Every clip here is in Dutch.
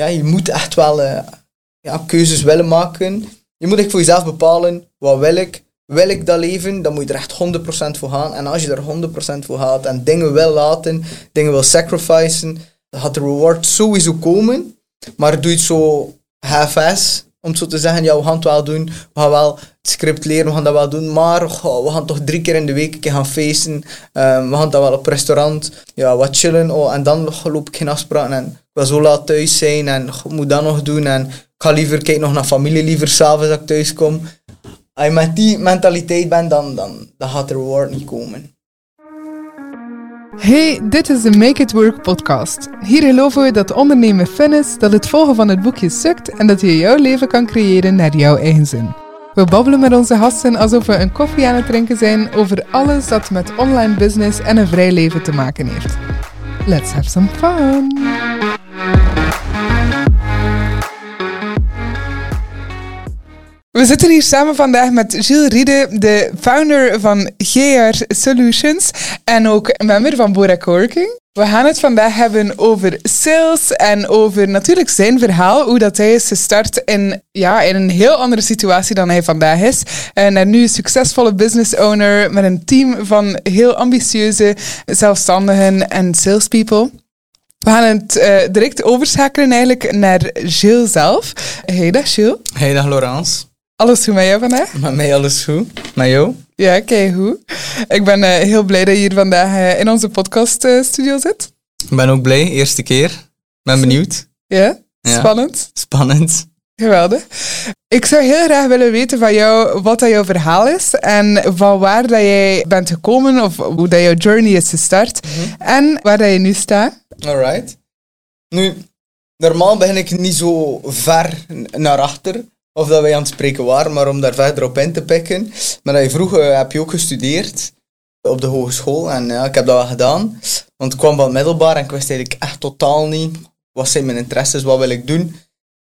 ja, je moet echt wel eh, ja, keuzes willen maken. Je moet echt voor jezelf bepalen, wat wil ik? Wil ik dat leven? Dan moet je er echt 100% voor gaan. En als je er 100% voor gaat en dingen wil laten, dingen wil sacrificen, dan gaat de reward sowieso komen. Maar doe het zo half-ass, om zo te zeggen, ja, we gaan het wel doen, we gaan wel het script leren, we gaan dat wel doen, maar we gaan toch drie keer in de week een keer gaan feesten, ehm, we gaan dat wel op restaurant, ja, wat chillen, oh, en dan loop ik geen afspraken en ik wil zo laat thuis zijn en ik moet dat nog doen. En ik ga liever kijken nog naar familie, liever s'avonds als ik thuis kom. Als je met die mentaliteit bent, dan, dan, dan gaat de reward niet komen. Hey, dit is de Make It Work podcast. Hier geloven we dat ondernemen fun is, dat het volgen van het boekje sukt en dat je jouw leven kan creëren naar jouw eigen zin. We babbelen met onze gasten alsof we een koffie aan het drinken zijn over alles dat met online business en een vrij leven te maken heeft. Let's have some fun! We zitten hier samen vandaag met Gilles Riede, de founder van GR Solutions en ook member van Bora Coworking. We gaan het vandaag hebben over sales en over natuurlijk zijn verhaal, hoe dat hij is gestart in, ja, in een heel andere situatie dan hij vandaag is. En nu succesvolle business owner met een team van heel ambitieuze zelfstandigen en salespeople. We gaan het uh, direct overschakelen eigenlijk naar Gilles zelf. Hey dag Gilles. Hey dag Laurence. Alles goed met jou vandaag? Met mij alles goed. Met jou? Ja, kijk hoe. Ik ben uh, heel blij dat je hier vandaag uh, in onze podcaststudio uh, zit. Ik ben ook blij, eerste keer. Ben benieuwd. Ja? ja? Spannend? Spannend. Geweldig. Ik zou heel graag willen weten van jou wat dat jouw verhaal is en van waar dat jij bent gekomen of hoe dat jouw journey is gestart mm -hmm. en waar dat je nu staat. Alright. Nu, normaal ben ik niet zo ver naar achter of dat wij aan het spreken waren, maar om daar verder op in te pikken. Maar dat je vroeger heb je ook gestudeerd op de hogeschool en ja, ik heb dat wel gedaan. Want ik kwam van middelbaar en ik wist eigenlijk echt totaal niet wat zijn mijn interesses, wat wil ik doen.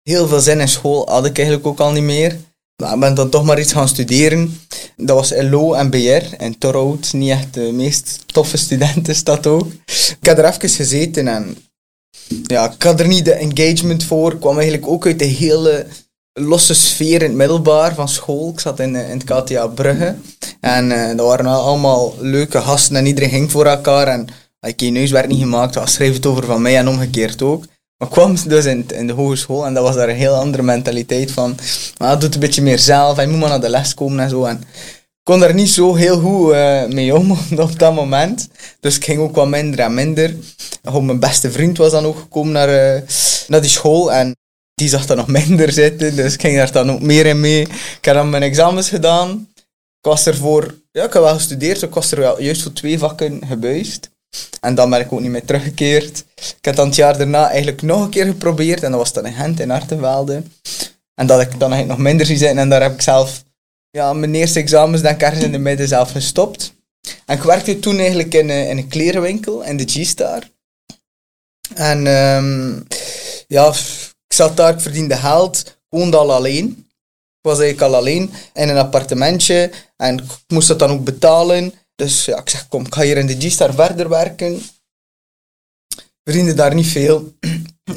Heel veel zin in school had ik eigenlijk ook al niet meer. Maar ik ben dan toch maar iets gaan studeren. Dat was LO en BR in Torhout. Niet echt de meest toffe studentenstad ook. Ik heb er even gezeten en ja, ik had er niet de engagement voor. Ik kwam eigenlijk ook uit de hele losse sfeer in het middelbaar van school. Ik zat in, in het KTA Brugge. En uh, dat waren allemaal leuke gasten en iedereen ging voor elkaar. En ik je neus werd niet gemaakt, was schreef het over van mij en omgekeerd ook. Maar ik kwam dus in, in de hogeschool en dat was daar een heel andere mentaliteit van. Maar doet een beetje meer zelf je moet maar naar de les komen en zo. En ik kon daar niet zo heel goed uh, mee om op dat moment. Dus ik ging ook wat minder en minder. Mijn beste vriend was dan ook gekomen naar, uh, naar die school. En die zag er nog minder zitten, dus ik ging daar dan ook meer in mee. Ik heb dan mijn examens gedaan. Ik was er voor, ja, ik heb wel gestudeerd, ik was er wel juist voor twee vakken gebuist. En dan ben ik ook niet meer teruggekeerd. Ik heb dan het jaar daarna eigenlijk nog een keer geprobeerd, en dat was dan in Gent, in Artenvelde. En dat ik dan eigenlijk nog minder zie zitten, en daar heb ik zelf, ja, mijn eerste examens denk ik in de midden zelf gestopt. En ik werkte toen eigenlijk in, in een klerenwinkel, in de G-Star. En um, ja, ik zat daar, ik verdiende geld, ik woonde al alleen. Ik was eigenlijk al alleen in een appartementje en ik moest dat dan ook betalen. Dus ja, ik zeg, kom, ik ga hier in de G-Star verder werken. Verdiende daar niet veel.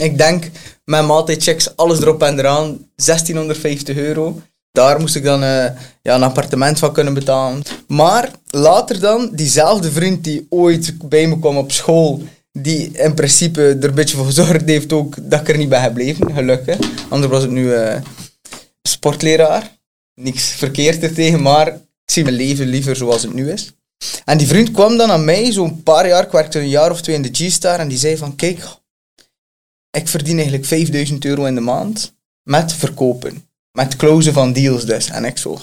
ik denk, met maaltijdchecks, alles erop en eraan, 1650 euro. Daar moest ik dan uh, ja, een appartement van kunnen betalen. Maar later dan, diezelfde vriend die ooit bij me kwam op school die in principe er een beetje voor gezorgd heeft ook dat ik er niet bij gebleven, gelukkig. Anders was ik nu uh, sportleraar. Niks verkeerd er tegen, maar ik zie mijn leven liever zoals het nu is. En die vriend kwam dan aan mij, zo'n paar jaar, ik werkte een jaar of twee in de G-Star, en die zei van, kijk, ik verdien eigenlijk 5000 euro in de maand met verkopen. Met closen van deals dus. En ik zo,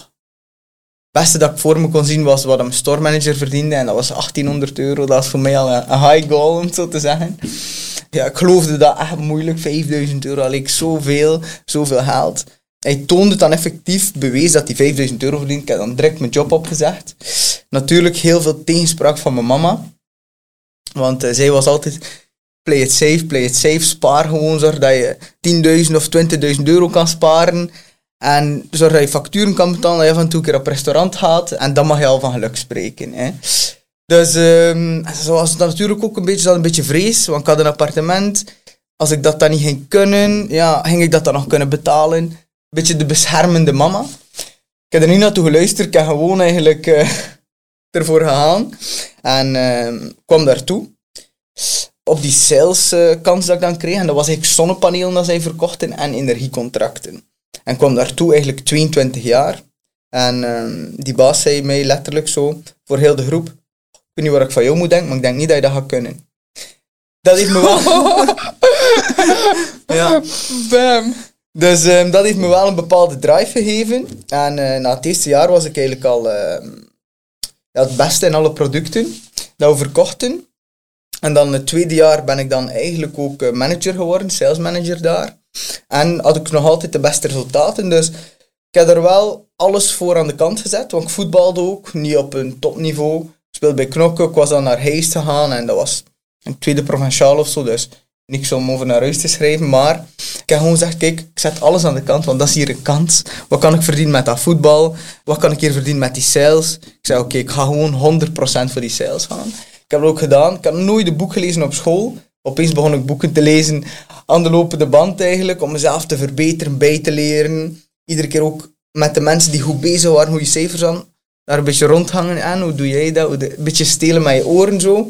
beste dat ik voor me kon zien was wat een store manager verdiende. En dat was 1800 euro. Dat was voor mij al een, high goal, om zo te zeggen. Ja, ik geloofde dat echt moeilijk. 5000 euro, leek zoveel, zoveel geld. Hij toonde dan effectief, bewees dat hij 5000 euro verdient. Ik heb dan direct mijn job opgezegd. Natuurlijk heel veel tegenspraak van mijn mama. Want uh, zij was altijd, play it safe, play it safe. Spaar gewoon, zorg dat je 10.000 of 20.000 euro kan sparen. En zorg dat je facturen kan betalen, dat je van toe keer op restaurant gaat. En dan mag je al van geluk spreken. Hè. Dus um, zoals het natuurlijk ook een beetje, een beetje vrees. Want ik had een appartement. Als ik dat dan niet ging kunnen, ja, ging ik dat dan nog kunnen betalen? Beetje de beschermende mama. Ik heb er niet naartoe geluisterd, ik heb gewoon eigenlijk eh, ervoor gegaan. En uh, kwam daartoe. Op die saleskans dat ik dan kreeg, en dat was eigenlijk zonnepanelen dat zij verkochten en energiecontracten. En kwam daartoe eigenlijk 22 jaar. En uh, die baas zei mij letterlijk zo, voor heel de groep, ik weet niet wat ik van jou moet denken, maar ik denk niet dat je dat gaat kunnen. Dat heeft me wel... ja. Bam. Dus um, dat heeft me wel een bepaalde drive gegeven. En uh, na het eerste jaar was ik eigenlijk al uh, ja, het beste in alle producten dat we verkochten. En dan het tweede jaar ben ik dan eigenlijk ook uh, manager geworden, sales manager daar. En had ik nog altijd de beste resultaten. Dus ik heb er wel alles voor aan de kant gezet. Want ik voetbalde ook, niet op een topniveau. Speelde bij Knokken, ik was dan naar Heist gegaan en dat was een tweede provinciaal of zo. Dus niks om over naar huis te schrijven. Maar ik heb gewoon gezegd, kijk, ik zet alles aan de kant, want dat is hier een kans. Wat kan ik verdienen met dat voetbal? Wat kan ik hier verdienen met die sales? Ik zei, oké, ik ga gewoon 100% voor die sales gaan. Ik heb het ook gedaan. Ik had nooit een boek gelezen op school. Opeens begon ik boeken te lezen aan de lopende band eigenlijk, om mezelf te verbeteren, bij te leren. Iedere keer ook met de mensen die goed bezig waren, hoe je cijfers aan, daar een beetje rondhangen en hoe doe jij dat? Een beetje stelen met je oren zo.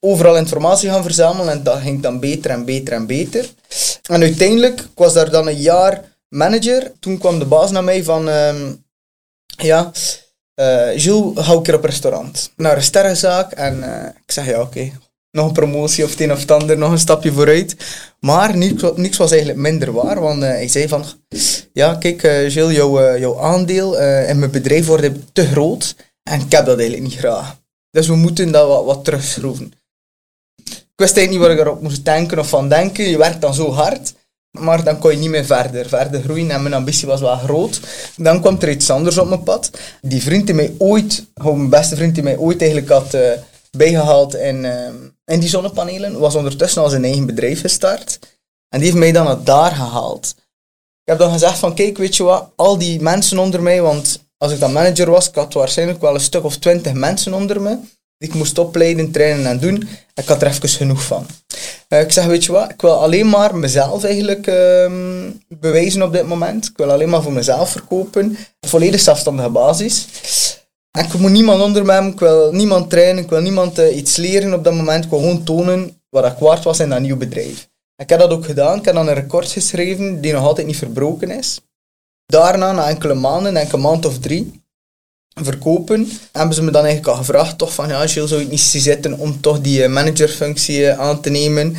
Overal informatie gaan verzamelen en dat ging dan beter en beter en beter. En uiteindelijk, ik was daar dan een jaar manager. Toen kwam de baas naar mij van, um, ja, uh, Jules, hou ik er op restaurant. Naar een sterrenzaak en uh, ik zeg ja, oké. Nog een promotie of het een of het ander, nog een stapje vooruit. Maar niks, niks was eigenlijk minder waar, want uh, hij zei van, ja, kijk, uh, Gilles, jouw, uh, jouw aandeel in mijn bedrijf wordt te groot en ik heb dat eigenlijk niet graag. Dus we moeten dat wat, wat terugschroeven. Ik wist eigenlijk niet waar ik erop moest denken of van denken. Je werkt dan zo hard, maar dan kon je niet meer verder, verder groeien en mijn ambitie was wel groot. Dan kwam er iets anders op mijn pad. Die vriend die mij ooit, mijn beste vriend die mij ooit eigenlijk had bijgehaald in, in die zonnepanelen, was ondertussen al zijn eigen bedrijf gestart. En die heeft mij dan naar daar gehaald. Ik heb dan gezegd van, kijk, weet je wat, al die mensen onder mij, want als ik dan manager was, ik had waarschijnlijk wel een stuk of twintig mensen onder me, die ik moest opleiden, trainen en doen. Ik had er even genoeg van. Uh, ik zeg, weet je wat, ik wil alleen maar mezelf eigenlijk uh, bewijzen op dit moment. Ik wil alleen maar voor mezelf verkopen. Volledig zelfstandige basis. En ik moet niemand onder me hebben, ik wil niemand trainen, ik wil niemand uh, iets leren op dat moment. Ik wil gewoon tonen wat ik waard was in dat nieuw bedrijf. Ik heb dat ook gedaan. Ik heb dan een record geschreven die nog altijd niet verbroken is. Daarna, na enkele maanden, denk een maand of drie, verkopen, hebben ze me dan eigenlijk al gevraagd, toch van, ja, Gilles, zou je niet zitten om toch die eh, managerfunctie eh, aan te nemen?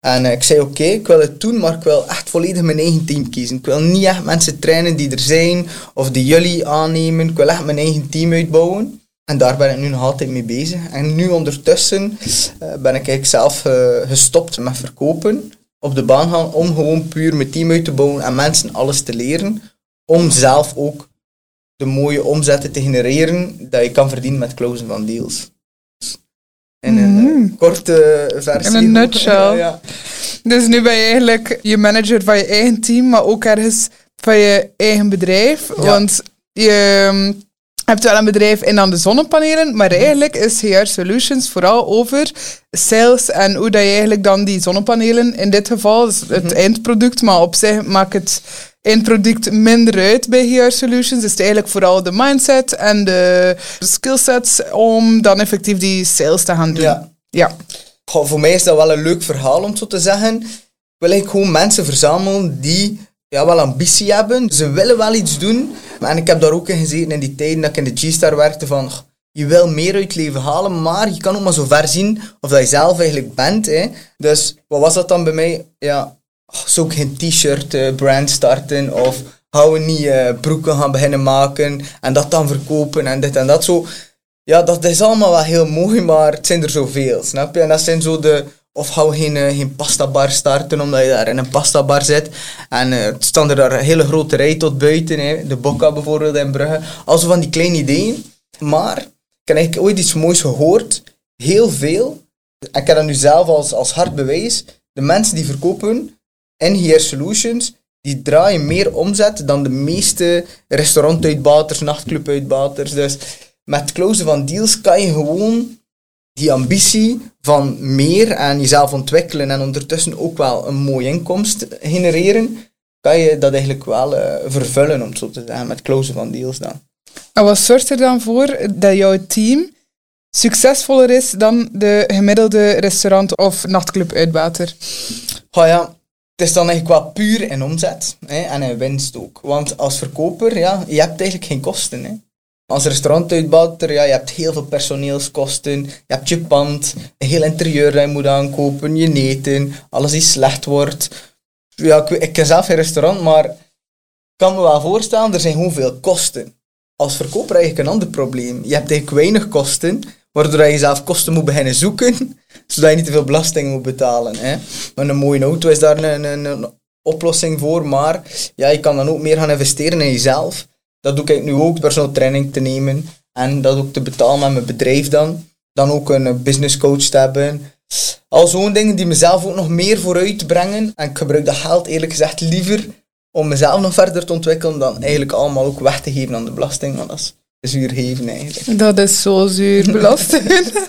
En uh, ik zei, oké, ik wil het doen, maar ik wil echt volledig mijn eigen team kiezen. Ik wil niet echt mensen trainen die er zijn, of die jullie aannemen. Ik wil echt mijn eigen team uitbouwen. En daar ben ik nu nog altijd mee bezig. En nu ondertussen ben ik zelf gestopt met verkopen op de baan gaan om gewoon puur mijn team uit te bouwen en mensen alles te leren. Om zelf ook de mooie omzetten te genereren dat je kan verdienen met closen van deals. In een mm. korte versie. In een nutshell. ja. Dus nu ben je eigenlijk je manager van je eigen team, maar ook ergens van je eigen bedrijf. Ja. Want je ehm, hebt wel een bedrijf in aan de zonnepanelen, maar eigenlijk is HR Solutions vooral over sales en hoe dat je eigenlijk dan die zonnepanelen, in dit geval is het mhm. eindproduct, maar op zich maakt het eindproduct minder uit bij HR Solutions. Is het eigenlijk vooral de mindset en de skillsets om dan effectief die sales te gaan doen. Ja. ja. Goh, voor mij is dat wel een leuk verhaal om zo te zeggen. Ik wil eigenlijk gewoon mensen verzamelen die ja, wel ambitie hebben. Ze willen wel iets doen. En ik heb daar ook in gezeten in die tijden dat ik in de G-Star werkte van... Je wil meer uit leven halen, maar je kan ook maar zo ver zien of dat je zelf eigenlijk bent. Hè. Dus wat was dat dan bij mij? Ja, zou ik geen t-shirt uh, brand starten of gaan we niet broeken gaan beginnen maken en dat dan verkopen en dit en dat. Zo, ja, dat is allemaal wel heel mooi, maar het zijn er zoveel, snap je? En dat zijn zo de of hou geen, uh, geen pasta bar starten omdat je daar in een pasta bar zit. En uh, het staan er daar een hele grote rij tot buiten. Hè. De Bocca bijvoorbeeld in Brugge. Also van die kleine ideeën. Maar ik heb eigenlijk ooit iets moois gehoord. Heel veel. En ik heb dat nu zelf als, als hard bewijs. De mensen die verkopen in HR Solutions, die draaien meer omzet dan de meeste restaurantuitbaters, nachtclubuitbaters. Dus met closen van deals kan je gewoon die ambitie van meer en jezelf ontwikkelen en ondertussen ook wel een mooie inkomst genereren, kan je dat eigenlijk wel uh, vervullen, om het zo te zeggen, met closen van deals dan. En wat zorgt er dan voor dat jouw team succesvoller is dan de gemiddelde restaurant- of nachtclub-uitbater? Oh ja, het is dan eigenlijk wel puur in omzet hè, en in winst ook. Want als verkoper, ja, je hebt eigenlijk geen kosten. Hè. Als restaurantuitbater, ja, je hebt heel veel personeelskosten, je hebt je pand, een heel interieur dat je moet aankopen, je neten, alles die slecht wordt. Ja, ik, ik ken zelf geen restaurant, maar ik kan me wel voorstellen, er zijn gewoon veel kosten. Als verkoper eigenlijk een ander probleem. Je hebt eigenlijk weinig kosten, waardoor je zelf kosten moet beginnen zoeken, zodat je niet te veel belasting moet betalen. Hè. Maar een mooie auto is daar een, een, oplossing voor, maar ja, je kan dan ook meer gaan investeren in jezelf. Dat doe ik nu ook, personal training te nemen en dat ook te betalen met mijn bedrijf dan. Dan ook een business coach te hebben. Al zo'n dingen die mezelf ook nog meer vooruit brengen. En ik gebruik dat geld eerlijk gezegd liever om mezelf nog verder te ontwikkelen dan eigenlijk allemaal ook weg te geven aan de belasting. Want dat is zuur geven eigenlijk. Dat is zo zuur belasting.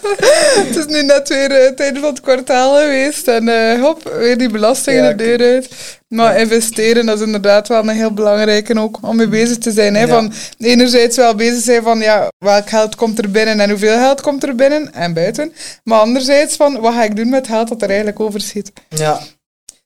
het is nu net weer het einde van het kwartaal geweest en uh, hop, weer die belastingen ja, de deur uit. Maar investeren, dat is inderdaad wel een heel belangrijke ook om mee bezig te zijn. Hè? Van enerzijds wel bezig zijn van ja, welk geld komt er binnen en hoeveel geld komt er binnen en buiten. Maar anderzijds van wat ga ik doen met geld dat er eigenlijk overschiet. Ja,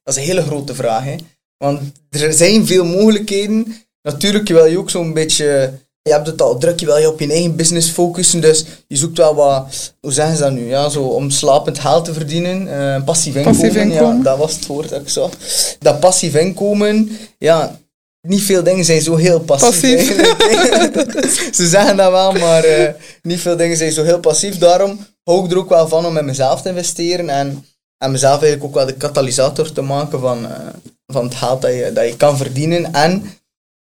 dat is een hele grote vraag. Hè? Want er zijn veel mogelijkheden. Natuurlijk wil je ook zo'n beetje je hebt het al druk, je wil je op je eigen business focussen, dus je zoekt wel wat, hoe zeggen ze dat nu, ja, zo om slapend geld te verdienen, uh, passief inkomen, passief inkomen. Ja, dat was het woord dat ik zag. Dat passief inkomen, ja, niet veel dingen zijn zo heel passief. passief. Ze zeggen dat wel, maar uh, niet veel dingen zijn zo heel passief. Daarom hou ik er ook wel van om in mezelf te investeren en, en mezelf eigenlijk ook wel de katalysator te maken van, uh, van het geld dat je, dat je kan verdienen. En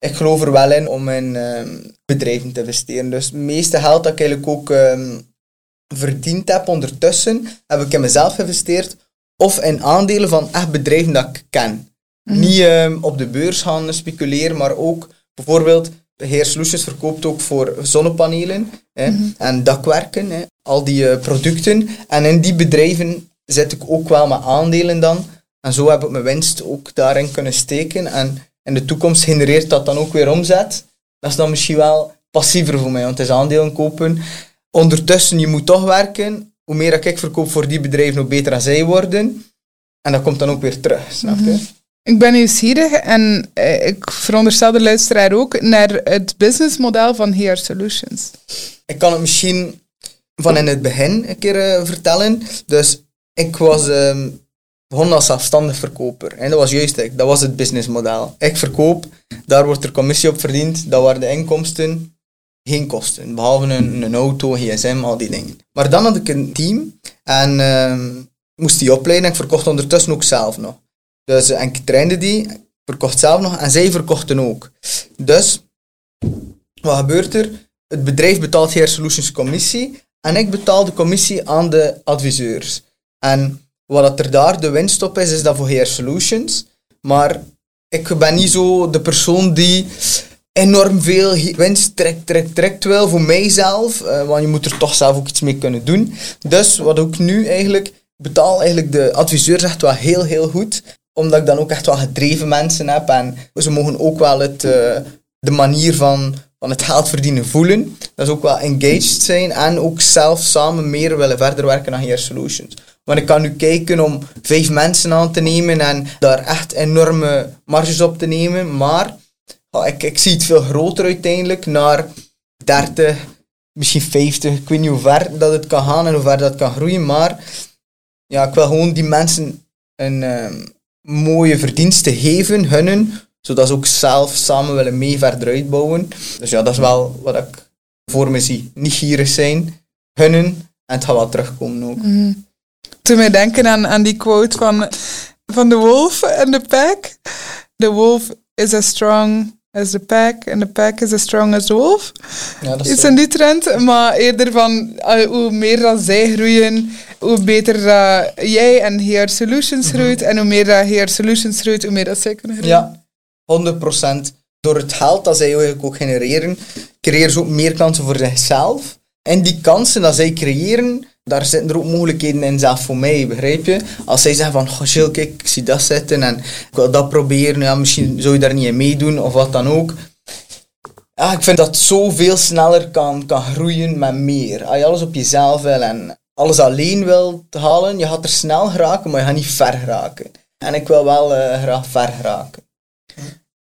ik geloof er wel in om in ehm, bedrijven te investeren. Dus het meeste geld dat ik eigenlijk ook um, verdiend heb ondertussen, heb ik in mezelf geïnvesteerd of in aandelen van echt bedrijven dat ik ken. Mhm. Niet um, op de beurs gaan speculeren, maar ook bijvoorbeeld Heer Solutions verkoopt ook voor zonnepanelen mhm. en dakwerken, al die uh, producten. En in die bedrijven zet ik ook wel mijn aandelen dan. En zo heb ik mijn winst ook daarin kunnen steken. En in de toekomst genereert dat dan ook weer omzet. Dat is dan misschien wel passiever voor mij, want het is aandelen kopen. Ondertussen, je moet toch werken. Hoe meer ik verkoop voor die bedrijven, hoe beter zij worden. En dat komt dan ook weer terug, snap je? Mhm. Ik ben nieuwsgierig en eh, ik veronderstel de luisteraar ook naar het businessmodel van HR Solutions. Ik kan het misschien van in het begin een keer uh, vertellen. Dus ik was ehm, begon als zelfstandig verkoper. En dat was juist ik. Dat was het businessmodel. Ik verkoop, daar wordt er commissie op verdiend. Dat waren de inkomsten, geen kosten. Behalve een, een auto, gsm, al die dingen. Maar dan had ik een team en uh, moest die opleiden. En ik verkocht ondertussen ook zelf nog. Dus en ik trainde die, verkocht zelf nog en zij verkochten ook. Dus, wat gebeurt er? Het bedrijf betaalt HR Solutions commissie en ik betaal de commissie aan de adviseurs. En wat er daar de winst op is, is dat voor HR Solutions. Maar ik ben niet zo de persoon die enorm veel winst trekt, trekt, trekt wel voor mijzelf. Uh, want je moet er toch zelf ook iets mee kunnen doen. Dus wat ook nu eigenlijk, betaal eigenlijk de adviseurs echt wel heel, heel goed. Omdat ik dan ook echt wel gedreven mensen heb. En ze mogen ook wel het, uh, de manier van, van het geld verdienen voelen. Dat is ook wel engaged zijn. En ook zelf samen meer willen verder werken aan HR Solutions. Want ik kan nu kijken om vijf mensen aan te nemen en daar echt enorme marges op te nemen. Maar ik, ik zie het veel groter uiteindelijk, naar 30, misschien 50. Ik weet niet hoe ver dat het kan gaan en hoe ver dat kan groeien. Maar ja, ik wil gewoon die mensen een ehm, mooie verdienste geven, hunnen, zodat ze ook zelf samen willen mee verder uitbouwen. Dus ja, dat is wel wat ik voor me zie. Niet gierig zijn, hunnen en het gaat wel terugkomen ook. Mhm toen mij denken aan, aan die quote van, van de wolf en de pack. The wolf is as strong as the pack and the pack is as strong as the wolf. Ja, dat is Iets in die trend, maar eerder van uh, hoe meer dan zij groeien, hoe beter dat jij en HR Solutions mhm. groeit en hoe meer dat HR Solutions groeit, hoe meer dat zij kunnen groeien. Ja, 100%. Door het geld dat zij eigenlijk ook genereren, creëren ze ook meer kansen voor zichzelf. En die kansen dat zij creëren, daar zitten er ook mogelijkheden in zelf voor mij, begrijp je? Als zij zeggen van, goh ik zie dat zitten en ik wil dat proberen, ja, misschien zou je daar niet in meedoen of wat dan ook. Ja, ik vind dat zoveel sneller kan, kan groeien met meer. Als je alles op jezelf wil en alles alleen wil halen, je gaat er snel geraken, maar je gaat niet ver geraken. En ik wil wel uh, graag ver geraken.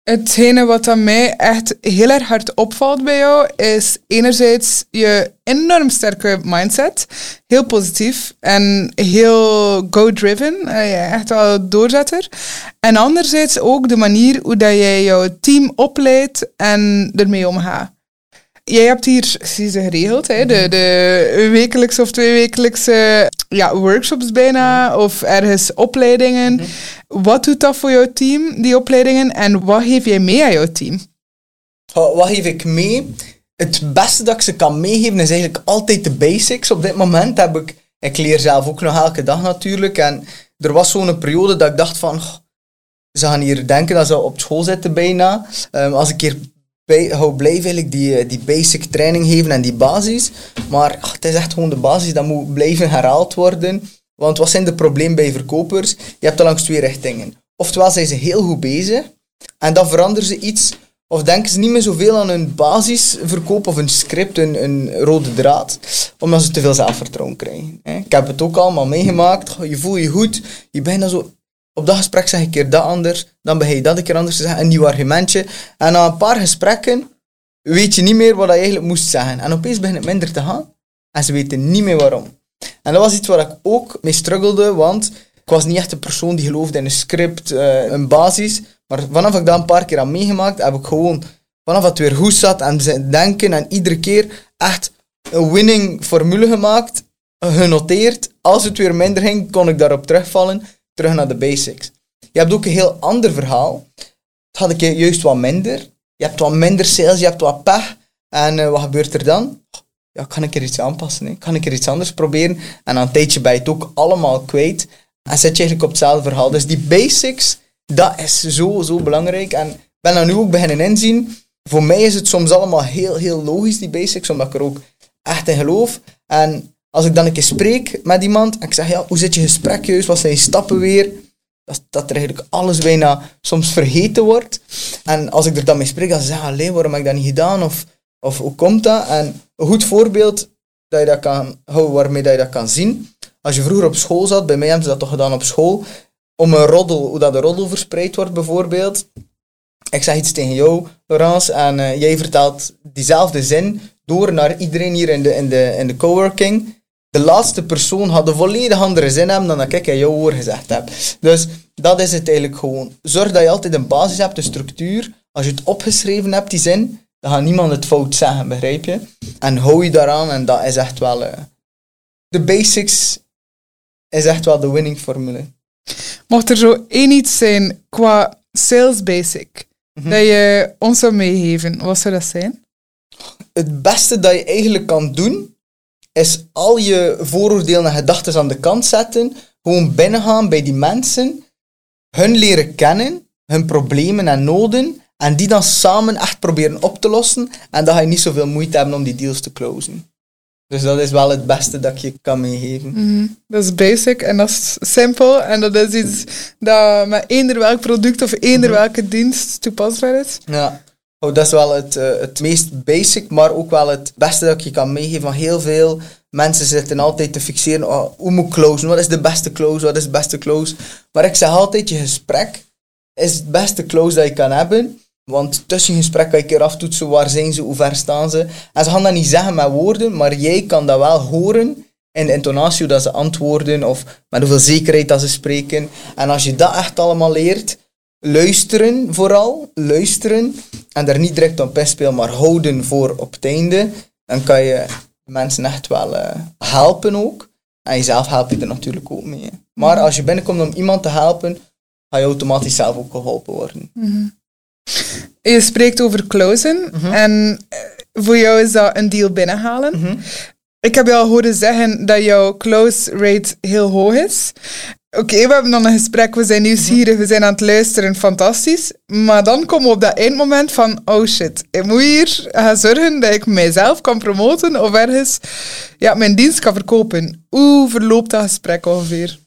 Hetgene wat aan mij echt heel erg hard opvalt bij jou, is enerzijds je enorm sterke mindset. Heel positief en heel go-driven. Echt wel doorzetter. En anderzijds ook de manier hoe dat jij jouw team opleidt en ermee omgaat. Jij hebt hier precies geregeld, hè? De, de wekelijkse of tweewekelijkse ja, workshops bijna, of ergens opleidingen. Mhm. Wat doet dat voor jouw team, die opleidingen, en wat geef jij mee aan jouw team? Wat geef ik mee? Het beste dat ik ze kan meegeven is eigenlijk altijd de basics. Op dit moment heb ik, ik leer zelf ook nog elke dag natuurlijk, en er was zo'n periode dat ik dacht van, ze gaan hier denken dat ze op school zitten bijna. Um, als ik hier hou blijven eigenlijk die, eh, die basic training geven en die basis. Maar ach, het is echt gewoon de basis, dat moet blijven herhaald worden. Want wat zijn de problemen bij verkopers? Je hebt er langs twee richtingen. Oftewel zijn ze heel goed bezig en dan veranderen ze iets of denken ze niet meer zoveel aan hun basisverkoop of een script, een, een rode draad, omdat ze te veel zelfvertrouwen krijgen. Ik heb het ook allemaal meegemaakt. Je voelt je goed, je bent dan zo op dat gesprek zeg ik een keer dat anders, dan begin je dat een keer anders te zeggen, een nieuw argumentje. En na een paar gesprekken weet je niet meer wat je eigenlijk moest zeggen. En opeens begint het minder te gaan en ze weten niet meer waarom. En dat was iets waar ik ook mee struggelde, want ik was niet echt een persoon die geloofde in een script, uh, een basis. Maar vanaf ik dat een paar keer had meegemaakt, heb ik gewoon, vanaf het weer goed zat en denken en iedere keer echt een winning formule gemaakt, genoteerd. Als het weer minder ging, kon ik daarop terugvallen terug naar de basics. Je hebt ook een heel ander verhaal. Dat had ik juist wat minder. Je hebt wat minder sales, je hebt wat pech. En uh, wat gebeurt er dan? Ja, kan ik er iets aanpassen? Hè? Kan ik er iets anders proberen? En dan een tijdje bij het ook allemaal kwijt. En zit je eigenlijk op hetzelfde verhaal. Dus die basics, dat is zo, zo belangrijk. En ik ben dat nu ook beginnen inzien. Voor mij is het soms allemaal heel, heel logisch, die basics, omdat ik er ook echt in geloof. En als ik dan een keer spreek met iemand en ik zeg, ja, hoe zit je gesprek juist, wat zijn je stappen weer, dat, dat er eigenlijk alles bijna soms vergeten wordt. En als ik er dan mee spreek, dan zeg ik, alleen waarom heb ik dat niet gedaan? Of, of hoe komt dat? En een goed voorbeeld dat je dat kan waarmee dat je dat kan zien. Als je vroeger op school zat, bij mij hebben ze dat toch gedaan op school, om een roddel, hoe dat de roddel verspreid wordt bijvoorbeeld. Ik zeg iets tegen jou, Laurence, en uh, jij vertelt diezelfde zin door naar iedereen hier in de, in de, in de coworking de laatste persoon had een volledig andere zin hebben dan dat ik in jouw woord gezegd heb. Dus dat is het eigenlijk gewoon. Zorg dat je altijd een basis hebt, een structuur. Als je het opgeschreven hebt, die zin, dan gaat niemand het fout zeggen, begrijp je? En hou je daaraan en dat is echt wel... Uh, de basics is echt wel de winning formule. Mocht er zo één iets zijn qua sales basic, mhm. dat je ons zou meegeven, wat zou dat zijn? Het beste dat je eigenlijk kan doen, is al je vooroordelen en gedachten aan de kant zetten. Gewoon binnengaan bij die mensen, hun leren kennen, hun problemen en noden, en die dan samen echt proberen op te lossen. En dan ga je niet zoveel moeite hebben om die deals te closen. Dus dat is wel het beste dat je kan meegeven. Mhm. Dat is basic en dat is simpel. En dat is iets dat met eender welk product of eender mhm. welke dienst toepasbaar is. Ja. Oh, dat is wel het, uh, het meest basic, maar ook wel het beste dat je kan meegeven. Van heel veel mensen zitten altijd te fixeren. Oh, hoe moet closen? Wat is de beste close? Wat is de beste close? Maar ik zeg altijd, je gesprek is het beste close dat je kan hebben. Want tussen gesprek kan je keer aftoetsen waar zijn ze, hoe ver staan ze. En ze gaan dat niet zeggen met woorden, maar jij kan dat wel horen in de intonatie dat ze antwoorden of met hoeveel zekerheid dat ze spreken. En als je dat echt allemaal leert, luisteren vooral, luisteren en daar niet direct op spelen, maar houden voor op het einde, dan kan je mensen echt wel uh, helpen ook. En jezelf help je er natuurlijk ook mee. Maar mhm. als je binnenkomt om iemand te helpen, ga je automatisch zelf ook geholpen worden. Mhm. Je spreekt over closen mhm. en eh, voor jou is dat een deal binnenhalen. Ik heb al horen zeggen dat jouw close rate heel hoog is. Oké, we hebben dan een gesprek, we zijn nieuwsgierig, we zijn aan het luisteren, fantastisch. Maar dan komen we op dat eindmoment van, oh shit, ik moet hier gaan zorgen dat ik mijzelf kan promoten of ergens ja, mijn dienst kan verkopen. Hoe verloopt dat gesprek ongeveer?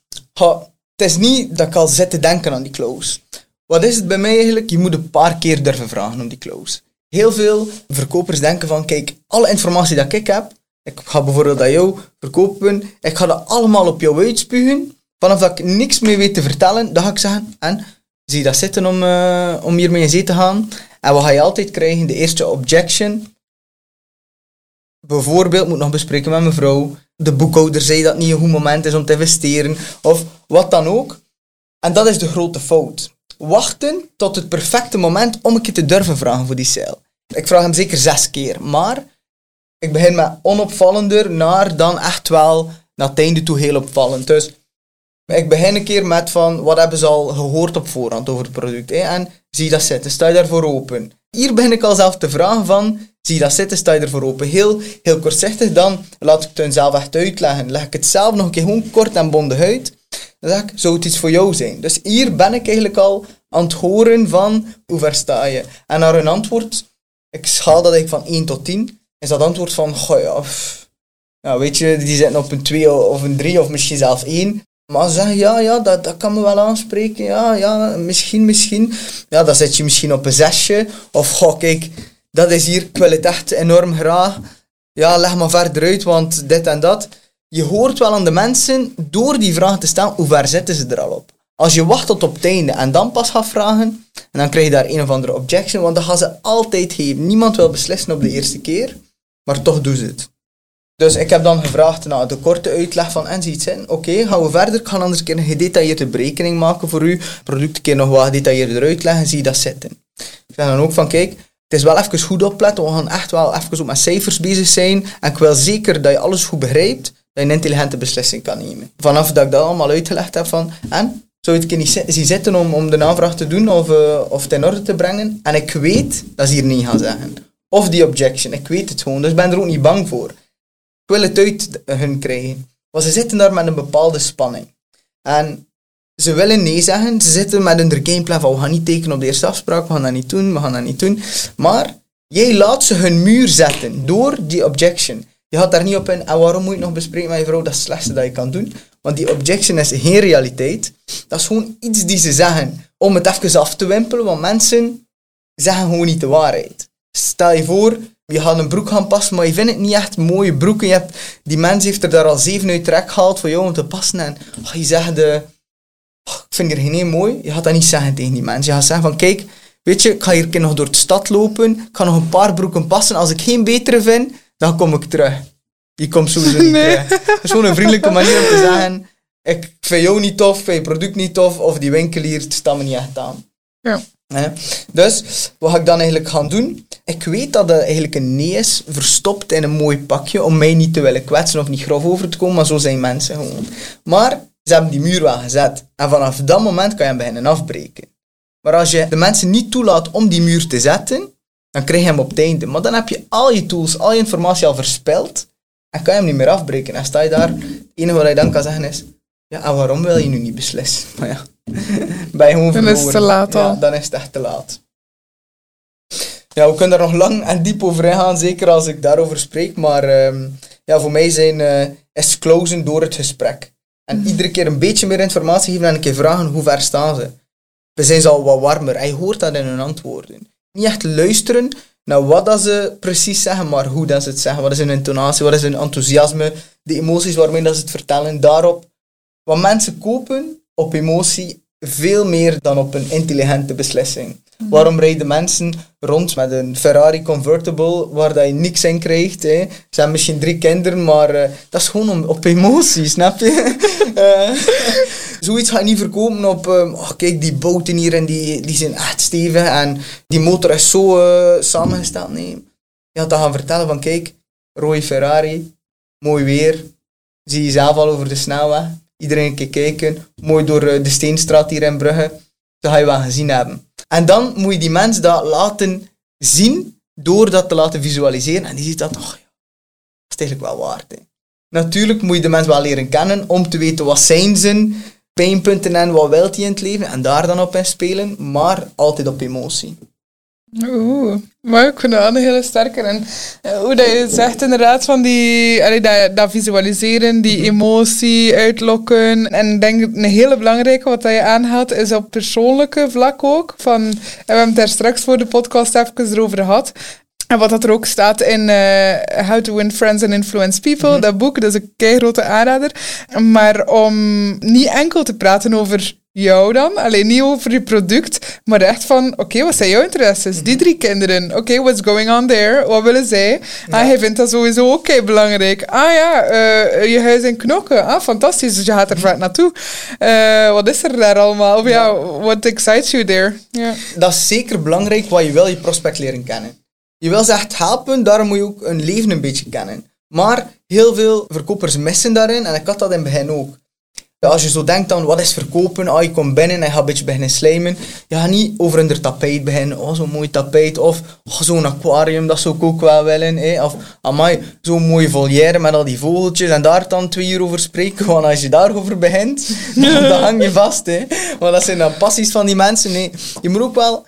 Het is niet dat ik al zit te denken aan die close. Wat is het bij mij eigenlijk? Je moet een paar keer durven vragen om die close. Heel veel verkopers denken van, kijk, alle informatie dat ik heb, ik ga bijvoorbeeld aan jou verkopen, ik ga dat allemaal op jou uitspugen. Vanaf dat ik niks meer weet te vertellen, dan ga ik zeggen, en, zie je dat zitten om, uh, om hiermee in zee te gaan? En wat ga je altijd krijgen? De eerste objection. Bijvoorbeeld, moet nog bespreken met mijn vrouw. De boekhouder zei dat het niet een goed moment is om te investeren. Of wat dan ook. En dat is de grote fout. Wachten tot het perfecte moment om een keer te durven vragen voor die sale. Ik vraag hem zeker zes keer. Maar ik begin met onopvallender naar dan echt wel naar het einde toe heel opvallend. Dus ik begin een keer met van, wat hebben ze al gehoord op voorhand over het product? En zie dat zitten, sta je daarvoor open? Hier begin ik al zelf te vragen van, zie dat zitten, sta je ervoor open? Heel, heel kortzichtig, dan laat ik het hun zelf echt uitleggen. Leg ik het zelf nog een keer gewoon kort en bondig uit. Dan zeg ik, zou het iets voor jou zijn? Dus hier ben ik eigenlijk al aan het horen van, hoe ver sta je? En naar hun antwoord, ik schaal dat eigenlijk van 1 tot 10, is dat antwoord van, goh ja, ja, weet je, die zitten op een 2 of een 3 of misschien zelfs 1. Maar ze zeggen, ja, ja, dat, dat kan me wel aanspreken. Ja, ja, misschien, misschien. Ja, dan zit je misschien op een zesje. Of, goh, kijk, dat is hier, ik wil het echt enorm graag. Ja, leg maar verder uit, want dit en dat. Je hoort wel aan de mensen, door die vraag te stellen, hoe ver zitten ze er al op. Als je wacht tot op het einde en dan pas gaat vragen, en dan krijg je daar een of andere objection, want dan gaan ze altijd geven. Niemand wil beslissen op de eerste keer, maar toch doen ze het. Dus ik heb dan gevraagd naar de korte uitleg van en ziet in. Oké, gaan we verder. Ik ga anders een keer een gedetailleerde berekening maken voor u. Product een keer nog wat gedetailleerder uitleggen. Zie dat zitten. Ik zeg dan ook van kijk, het is wel even goed opletten. We gaan echt wel even op met cijfers bezig zijn. En ik wil zeker dat je alles goed begrijpt. Dat je een intelligente beslissing kan nemen. Vanaf dat ik dat allemaal uitgelegd heb van en zou je het niet zien zitten om, om de aanvraag te doen of, uh, of in orde te brengen. En ik weet dat ze hier niet gaan zeggen. Of die objection. Ik weet het gewoon. Dus ik ben er ook niet bang voor wil het uit hun krijgen. Want ze zitten daar met een bepaalde spanning. En ze willen nee zeggen. Ze zitten met hun gameplan van we gaan niet tekenen op de eerste afspraak, we gaan dat niet doen, we gaan dat niet doen. Maar jij laat ze hun muur zetten door die objection. Je gaat daar niet op in, en waarom moet je nog bespreken met je vrouw? Dat is het slechtste dat je kan doen. Want die objection is geen realiteit. Dat is gewoon iets die ze zeggen om het even af te wimpelen, want mensen zeggen gewoon niet de waarheid. Stel je voor, je gaat een broek gaan passen, maar je vindt het niet echt mooie broeken. Je hebt, die mens heeft er daar al zeven uit trek gehaald voor jou om te passen. En oh, je zegt, de, oh, ik vind er geen mooi. Je gaat dat niet zeggen tegen die mens. Je gaat zeggen van, kijk, weet je, ik ga hier nog door de stad lopen. Ik ga nog een paar broeken passen. Als ik geen betere vind, dan kom ik terug. Je komt sowieso niet terug. Dat is gewoon een vriendelijke manier om te zeggen, ik vind jou niet tof, vind je product niet tof, of die winkelier staat me niet echt aan. Ja. Dus, wat ga ik dan eigenlijk gaan doen? Ik weet dat het eigenlijk een nee is, verstopt in een mooi pakje, om mij niet te willen kwetsen of niet grof over te komen, maar zo zijn mensen gewoon. Maar ze hebben die muur wel gezet. En vanaf dat moment kan je hem beginnen afbreken. Maar als je de mensen niet toelaat om die muur te zetten, dan krijg je hem op het einde. Maar dan heb je al je tools, al je informatie al verspild, en kan je hem niet meer afbreken. En sta je daar, het enige wat je dan kan zeggen is, ja, en waarom wil je nu niet beslissen? Maar ja, Dan is het te laat al. Ja, dan is het echt te laat. Ja, we kunnen daar nog lang en diep over ingaan, zeker als ik daarover spreek. Maar ehm, ja, voor mij zijn, uh, is closen door het gesprek. En Mhm. iedere keer een beetje meer informatie geven en een keer vragen hoe ver staan ze. We zijn ze al wat warmer. Je hoort dat in hun antwoorden. Niet echt luisteren naar wat dat ze precies zeggen, maar hoe dat ze het zeggen. Wat is hun intonatie, wat is hun enthousiasme, de emoties waarmee dat ze het vertellen. Daarop. Want mensen kopen op emotie veel meer dan op een intelligente beslissing. Waarom rijden mensen rond met een Ferrari convertible waar dat je niks in krijgt? Hè? Ze hebben misschien drie kinderen, maar eh, dat is gewoon om, op emotie, snap je? Eh, zoiets ga je niet verkopen op, eh, oh, kijk, die boten hier en die, die zijn echt stevig en die motor is zo eh, samengesteld. Nee, je had dat gaan vertellen van, kijk, rode Ferrari, mooi weer, zie je zelf al over de snelweg. Iedereen een keer kijken, mooi door eh, de Steenstraat hier in Brugge. Dat ga je wel gezien hebben. En dan moet je die mens dat laten zien door dat te laten visualiseren. En die ziet dat, oh ja, is het eigenlijk wel waard. Hè. Natuurlijk moet je de mensen wel leren kennen om te weten wat zijn zijn pijnpunten en wat wil hij in het leven en daar dan op in spelen, maar altijd op emotie. Oeh, maar ik vind dat een hele sterke. En eh, hoe dat je zegt inderdaad van die, allee, dat, dat visualiseren, die emotie uitlokken. En ik denk een hele belangrijke wat dat je aanhaalt is op persoonlijke vlak ook. Van, en we hebben het daar straks voor de podcast even erover gehad. En wat dat er ook staat in eh, How to Win Friends and Influence People, dat boek, dat is een keigrote aanrader. Maar om niet enkel te praten over jou dan, alleen niet over je product, maar echt van, oké, wat zijn jouw interesses? Die drie kinderen, oké, what's going on there? Wat willen zij? Ah, hij vindt dat sowieso ook belangrijk. Ah ja, eh, je huis in Knokken, ah, fantastisch, dus je gaat er vaak naartoe. Eh, wat is er daar allemaal? Of ja, what excites you there? Ja. Dat is zeker belangrijk, wat je wil je prospect leren kennen. Je wil ze echt helpen, daarom moet je ook hun leven een beetje kennen. Maar heel veel verkopers missen daarin, en ik had dat in het begin ook. Als je zo denkt aan wat is verkopen, ah, je komt binnen en je gaat een beetje beginnen slijmen. Je gaat niet over een tapijt beginnen, oh zo'n mooi tapijt, of oh, zo'n aquarium, dat zou ik ook wel willen. Eh? Of amai, zo'n mooie volière met al die vogeltjes en daar dan twee uur over spreken. Want als je daarover begint, dan, hang je vast. Hè? Want dat zijn dan passies van die mensen. Nee. Je moet ook wel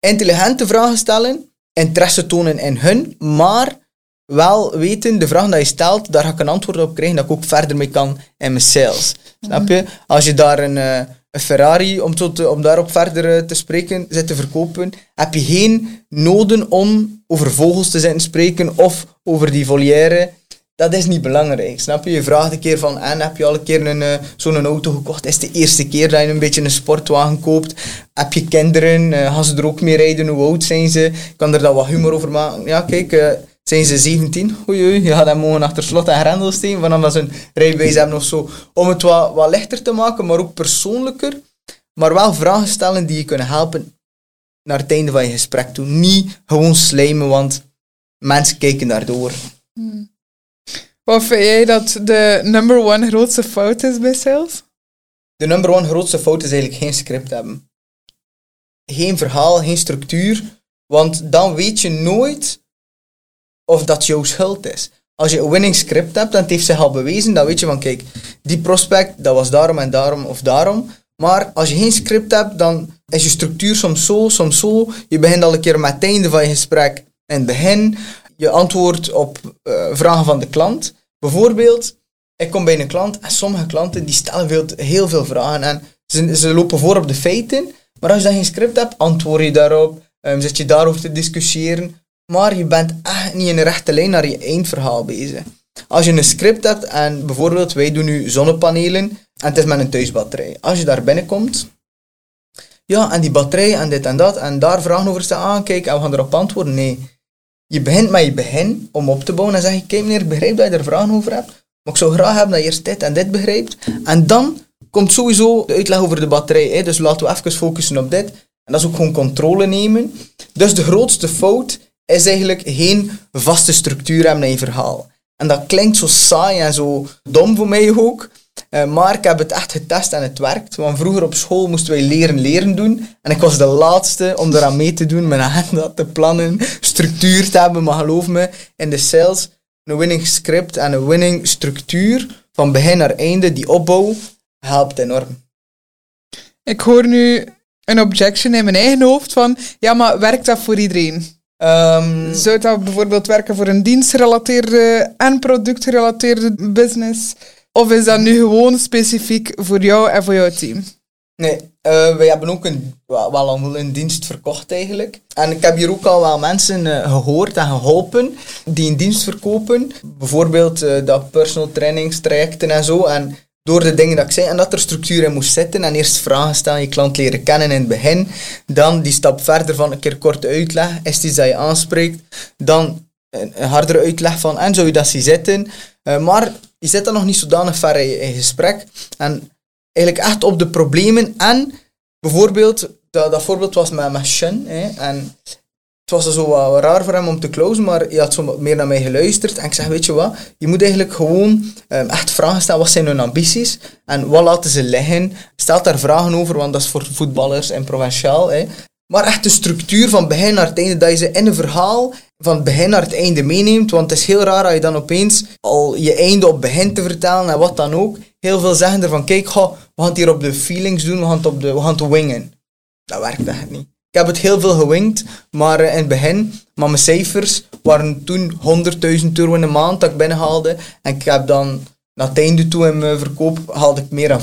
intelligente vragen stellen, interesse tonen in hun, maar wel weten, de vraag die je stelt, daar ga ik een antwoord op krijgen dat ik ook verder mee kan in mijn sales. Snap je? Als je daar een, eh, een Ferrari, om, zo te, om daarop verder eh, te spreken, zit te verkopen, heb je geen noden om over vogels te zijn spreken of over die volière. Dat is niet belangrijk, snap je? Je vraagt een keer van, en heb je al een keer een, zo'n auto gekocht? Is het de eerste keer dat je een beetje een sportwagen koopt? Heb je kinderen? Gaan ze er ook mee rijden? Hoe oud zijn ze? Kan er dan wat humor over maken? Ja, kijk, zijn ze 17? Oei, oei, je gaat hem mogen achter slot en grendel steken, vanaf dat ze een rijbewijs hebben of zo. Om het wat, wat lichter te maken, maar ook persoonlijker. Maar wel vragen stellen die je kunnen helpen naar het einde van je gesprek toe. Niet gewoon slijmen, want mensen kijken daardoor. Hmm. Wat vind jij dat de number one grootste fout is bij sales? De number one grootste fout is eigenlijk geen script hebben. Geen verhaal, geen structuur. Want dan weet je nooit of dat jouw schuld is. Als je een winning script hebt, dan heeft zich al bewezen, dan weet je van kijk, die prospect, dat was daarom en daarom of daarom. Maar als je geen script hebt, dan is je structuur soms zo, soms zo. Je begint al een keer met het einde van je gesprek in het begin. Je antwoordt op uh, vragen van de klant. Bijvoorbeeld, ik kom bij een klant en sommige klanten die stellen veel, heel veel vragen en ze, ze lopen voor op de feiten. Maar als je dan geen script hebt, antwoord je daarop. Um, zit je daarover te discussiëren maar je bent echt niet in een rechte lijn naar je eindverhaal bezig. Als je een script hebt en bijvoorbeeld wij doen nu zonnepanelen en het is met een thuisbatterij. Als je daar binnenkomt, ja, en die batterij en dit en dat en daar vragen over staan, ah, kijk, en we gaan erop antwoorden. Nee. Je begint met je begin om op te bouwen en zeg je, kijk meneer, ik begrijp dat je er vragen over hebt, maar ik zou graag hebben dat je eerst dit en dit begrijpt. En dan komt sowieso de uitleg over de batterij. Hè. Dus laten we even focussen op dit. En dat is ook gewoon controle nemen. Dus de grootste fout is eigenlijk geen vaste structuur hebben in je verhaal. En dat klinkt zo saai en zo dom voor mij ook. Uh, maar ik heb het echt getest en het werkt. Want vroeger op school moesten wij leren leren doen. En ik was de laatste om eraan mee te doen, mijn agenda te plannen, structuur te hebben. Maar geloof me, in de sales, een winning script en een winning structuur van begin naar einde, die opbouw, helpt enorm. Ik hoor nu een objection in mijn eigen hoofd van, ja, maar werkt dat voor iedereen? Um, Zou dat bijvoorbeeld werken voor een dienstgerelateerde en productgerelateerde business? Of is dat nu gewoon specifiek voor jou en voor jouw team? Nee, uh, wij hebben ook een, wel een dienst verkocht eigenlijk. En ik heb hier ook al wel mensen uh, gehoord en geholpen die een dienst verkopen. Bijvoorbeeld uh, dat personal trainingstrajecten en zo. En door de dingen dat ik zei en dat er structuur in moest zitten en eerst vragen stellen, je klant leren kennen in het begin, dan die stap verder van een keer korte uitleg, is het iets dat je aanspreekt, dan een, hardere uitleg van en zou je dat zien zitten, uh, maar je zit dan nog niet zodanig ver in, gesprek. En eigenlijk echt op de problemen en bijvoorbeeld, dat, dat voorbeeld was met, met hè, en het was zo raar voor hem om te closen, maar hij had zo meer naar mij geluisterd. En ik zeg, weet je wat, je moet eigenlijk gewoon um, echt vragen stellen, wat zijn hun ambities? En wat laten ze liggen? Stel daar vragen over, want dat is voor voetballers en provinciaal. Hè. Maar echt de structuur van begin naar het einde, dat je ze in een verhaal van begin naar het einde meeneemt. Want het is heel raar als je dan opeens al je einde op begint te vertellen en wat dan ook. Heel veel zeggen ervan, kijk, we gaan het hier op de feelings doen, we gaan het, op de, we gaan wingen. Dat werkt echt niet. Ik heb het heel veel gewingd, maar eh, in het begin, maar mijn cijfers waren toen 100.000 euro in de maand dat ik binnenhaalde. En ik heb dan naar het einde toe in mijn verkoop haalde ik meer dan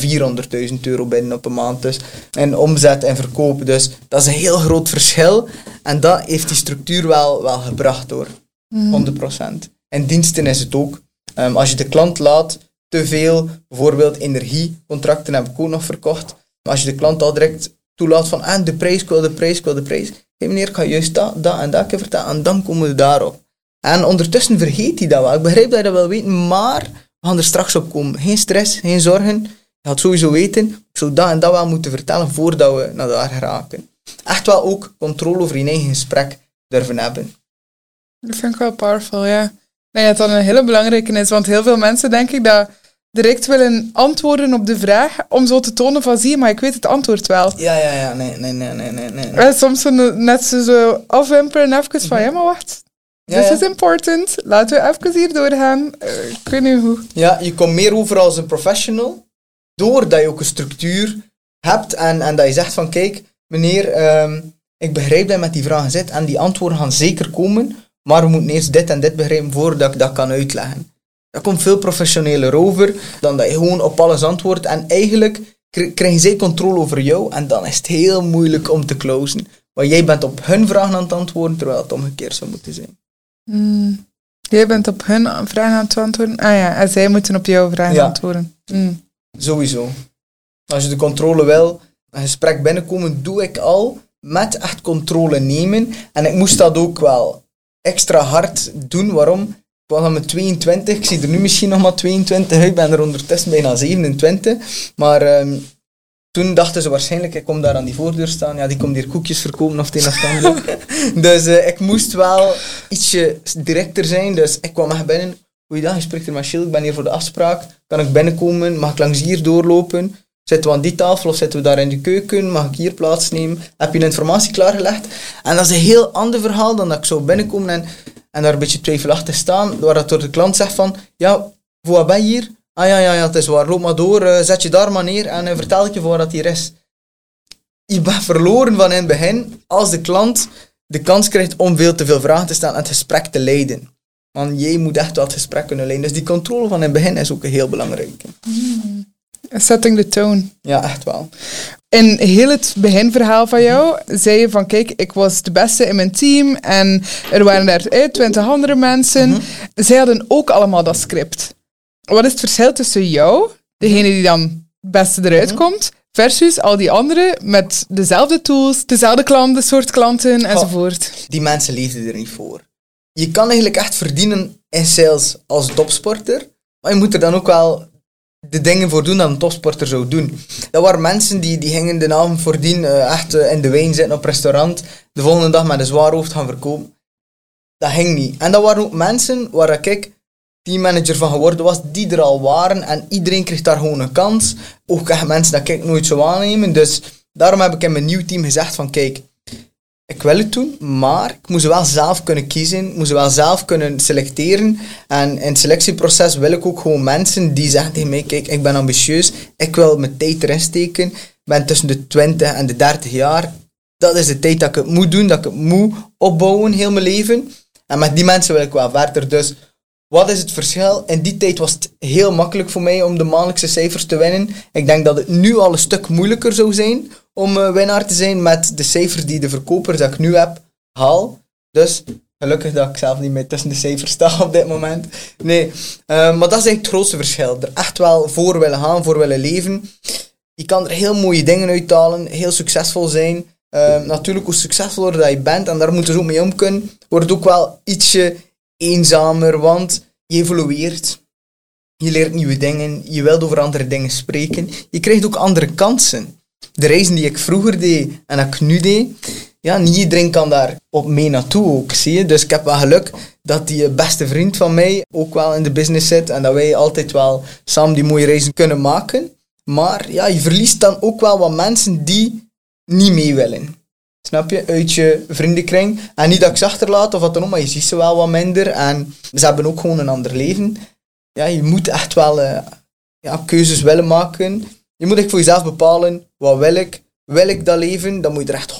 400.000 euro binnen op een maand. Dus. En omzet en verkoop. Dus dat is een heel groot verschil. En dat heeft die structuur wel, wel gebracht hoor. 100%. En diensten is het ook. Ehm, als je de klant laat te veel, bijvoorbeeld energiecontracten heb ik ook nog verkocht. Maar als je de klant al direct toelaat van ah, de prijs, ik de prijs, ik de prijs. Hé meneer, ik ga juist dat, dat en dat vertellen en dan komen we daarop. En ondertussen vergeet hij dat wel. Ik begrijp dat je dat wel weet, maar we gaan er straks op komen. Geen stress, geen zorgen. Je gaat sowieso weten, ik zou dat en dat wel moeten vertellen voordat we naar daar geraken. Echt wel ook controle over je eigen gesprek durven hebben. Dat vind ik wel powerful, ja. Ik denk dat dat een hele belangrijke is, want heel veel mensen denk ik dat direct willen antwoorden op de vraag om zo te tonen van zie je, maar ik weet het antwoord wel. Ja, ja, ja, nee, nee, nee, nee, nee. nee. En soms zo net zo, zo afwimpelen en even van ja, maar wacht. Ja, This ja. is important. Laten we even hier doorgaan. Eh, ik weet niet hoe. Ja, je komt meer over als een professional, doordat je ook een structuur hebt en, en dat je zegt van kijk, meneer, ehm, ik begrijp dat je met die vragen zit en die antwoorden gaan zeker komen, maar we moeten eerst dit en dit begrijpen voordat ik dat kan uitleggen. Dat komt veel professioneler over dan dat je gewoon op alles antwoordt en eigenlijk kri- krijgen zij controle over jou en dan is het heel moeilijk om te closen. Want jij bent op hun vragen aan het antwoorden terwijl het omgekeerd zou moeten zijn. Hmm. Jij bent op hun vragen aan het antwoorden. Ah ja, en zij moeten op jouw vragen Ja. antwoorden. Hmm. Sowieso. Als je de controle wil, een gesprek binnenkomen, doe ik al met echt controle nemen. En ik moest dat ook wel extra hard doen. Waarom? Ik was aan mijn 22, ik zie er nu misschien nog maar 22 uit, ik ben er ondertussen bijna 27. Maar ehm, toen dachten ze waarschijnlijk, ik kom daar aan die voordeur staan, ja, die komt hier koekjes verkopen of het een of het ander. dus eh, ik moest wel ietsje directer zijn, dus ik kwam echt binnen. Goeiedag, je spreekt er met Gilles, ik ben hier voor de afspraak. Kan ik binnenkomen? Mag ik langs hier doorlopen? Zitten we aan die tafel of zitten we daar in de keuken? Mag ik hier plaatsnemen? Heb je de informatie klaargelegd? En dat is een heel ander verhaal dan dat ik zou binnenkomen en, en daar een beetje twijfelachtig staan, waar dat door de klant zegt van, ja, voor wat ben je hier? Ah ja, ja, ja, het is waar, loop maar door, eh, zet je daar maar neer en eh, vertel ik je voor wat dat hier is. Je bent verloren van in het begin als de klant de kans krijgt om veel te veel vragen te stellen en het gesprek te leiden. Want jij moet echt wel het gesprek kunnen leiden. Dus die controle van in het begin is ook heel belangrijk. Setting the tone. Ja, echt wel. In heel het beginverhaal van jou zei je van kijk, ik was de beste in mijn team en er waren daar twintig andere mensen. Mhm. Zij hadden ook allemaal dat script. Wat is het verschil tussen jou, degene die dan het beste eruit Mhm. komt, versus al die anderen met dezelfde tools, dezelfde klanten, soort klanten enzovoort? Die mensen leefden er niet voor. Je kan eigenlijk echt verdienen in sales als topsporter, maar je moet er dan ook wel de dingen voor doen dat een topsporter zou doen. Dat waren mensen die, die gingen de avond voordien eh, echt eh, in de wijn zitten op restaurant, de volgende dag met een zwaar hoofd gaan verkopen. Dat ging niet. En dat waren ook mensen waar ik teammanager van geworden was, die er al waren en iedereen kreeg daar gewoon een kans. Ook echt mensen dat ik nooit zou aannemen. Dus daarom heb ik in mijn nieuw team gezegd van kijk, ik wil het doen, maar ik moet ze wel zelf kunnen kiezen, ik moet ze wel zelf kunnen selecteren. En in het selectieproces wil ik ook gewoon mensen die zeggen tegen mij, kijk, ik ben ambitieus, ik wil mijn tijd erin steken, ik ben tussen de 20 en de 30 jaar. Dat is de tijd dat ik het moet doen, dat ik het moet opbouwen, heel mijn leven. En met die mensen wil ik wel verder. Dus wat is het verschil? In die tijd was het heel makkelijk voor mij om de maandelijkse cijfers te winnen. Ik denk dat het nu al een stuk moeilijker zou zijn om eh, winnaar te zijn met de cijfers die de verkoper dat ik nu heb haal. Dus gelukkig dat ik zelf niet meer tussen de cijfers sta op dit moment. Nee, eh, maar dat is eigenlijk het grootste verschil. Er echt wel voor willen gaan, voor willen leven. Je kan er heel mooie dingen uithalen, heel succesvol zijn. Eh, natuurlijk, hoe succesvoller dat je bent, en daar moeten ze ook mee om kunnen, wordt ook wel ietsje eenzamer, want je evolueert. Je leert nieuwe dingen, je wilt over andere dingen spreken. Je krijgt ook andere kansen. De reizen die ik vroeger deed en dat ik nu deed, ja, niet iedereen kan daar op mee naartoe ook, zie je. Dus ik heb wel geluk dat die beste vriend van mij ook wel in de business zit en dat wij altijd wel samen die mooie reizen kunnen maken. Maar ja, je verliest dan ook wel wat mensen die niet mee willen. snap je, uit je vriendenkring. En niet dat ik ze achterlaat of wat dan ook, maar je ziet ze wel wat minder. En ze hebben ook gewoon een ander leven. Ja, je moet echt wel eh, ja, keuzes willen maken. Je moet echt voor jezelf bepalen, wat wil ik? Wil ik dat leven? Dan moet je er echt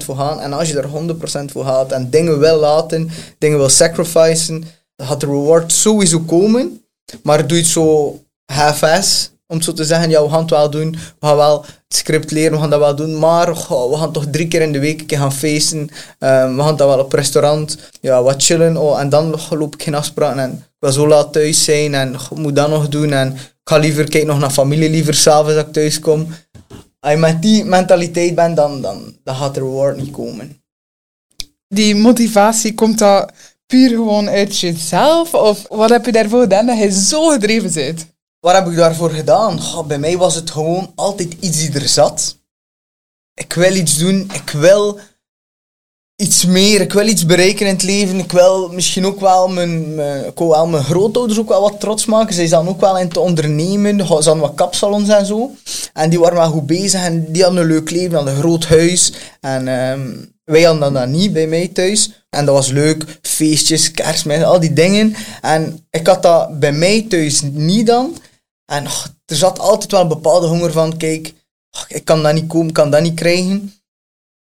100% voor gaan. En als je er 100% voor gaat en dingen wil laten, dingen wil sacrificen, dan gaat de reward sowieso komen. Maar doe het zo half-ass, om zo te zeggen, ja, we gaan het wel doen, we gaan wel het script leren, we gaan dat wel doen, maar we gaan toch drie keer in de week een keer gaan feesten, um, we gaan dat wel op restaurant, ja, wat chillen, oh, en dan loop ik geen afspraken en ik wil zo laat thuis zijn en moet dat nog doen en ik ga liever kijken nog naar familie, liever s'avonds als ik thuis kom. Als je met die mentaliteit bent, dan, dan, dan gaat de reward niet komen. Die motivatie, komt dat puur gewoon uit jezelf? Of wat heb je daarvoor gedaan dat je zo gedreven bent? Wat heb ik daarvoor gedaan? bij mij was het gewoon altijd iets die er zat. Ik wil iets doen, ik wil iets meer, ik wil iets bereiken in het leven. Ik wil misschien ook wel mijn, mijn, mijn grootouders ook wel wat trots maken. Zij zijn ook wel in te ondernemen. Ze hadden wat kapsalons en zo. En die waren wel goed bezig en die hadden een leuk leven, hadden een groot huis. En um, wij hadden dat niet bij mij thuis. En dat was leuk, feestjes, kerstmis, al die dingen. En ik had dat bij mij thuis niet dan. En er zat altijd wel een bepaalde honger van, kijk, ik kan dat niet komen, ik kan dat niet krijgen.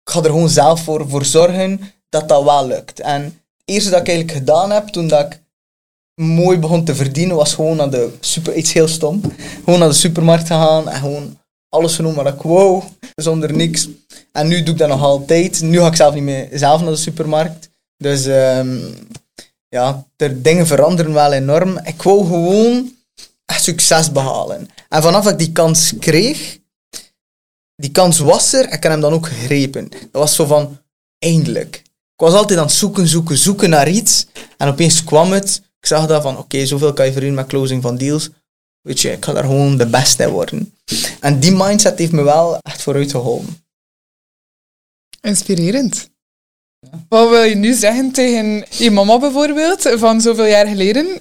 Ik ga er gewoon zelf voor, voor zorgen dat dat wel lukt. En het eerste dat ik eigenlijk gedaan heb, toen dat ik mooi begon te verdienen, was gewoon naar de super, iets heel stom. Gewoon naar de supermarkt gaan en gewoon alles genomen wat ik wou, zonder niks. En nu doe ik dat nog altijd. Nu ga ik zelf niet meer zelf naar de supermarkt. Dus um, ja, er dingen veranderen wel enorm. Ik wou gewoon succes behalen. En vanaf ik die kans kreeg, die kans was er, ik heb hem dan ook gegrepen. Dat was zo van, eindelijk. Ik was altijd aan het zoeken, zoeken, zoeken naar iets. En opeens kwam het. Ik zag dat van, oké, zoveel kan je verdienen met closing van deals. Weet je, ik ga daar gewoon de beste worden. En die mindset heeft me wel echt vooruit geholpen. Inspirerend. Wat wil je nu zeggen tegen je mama bijvoorbeeld, van zoveel jaar geleden?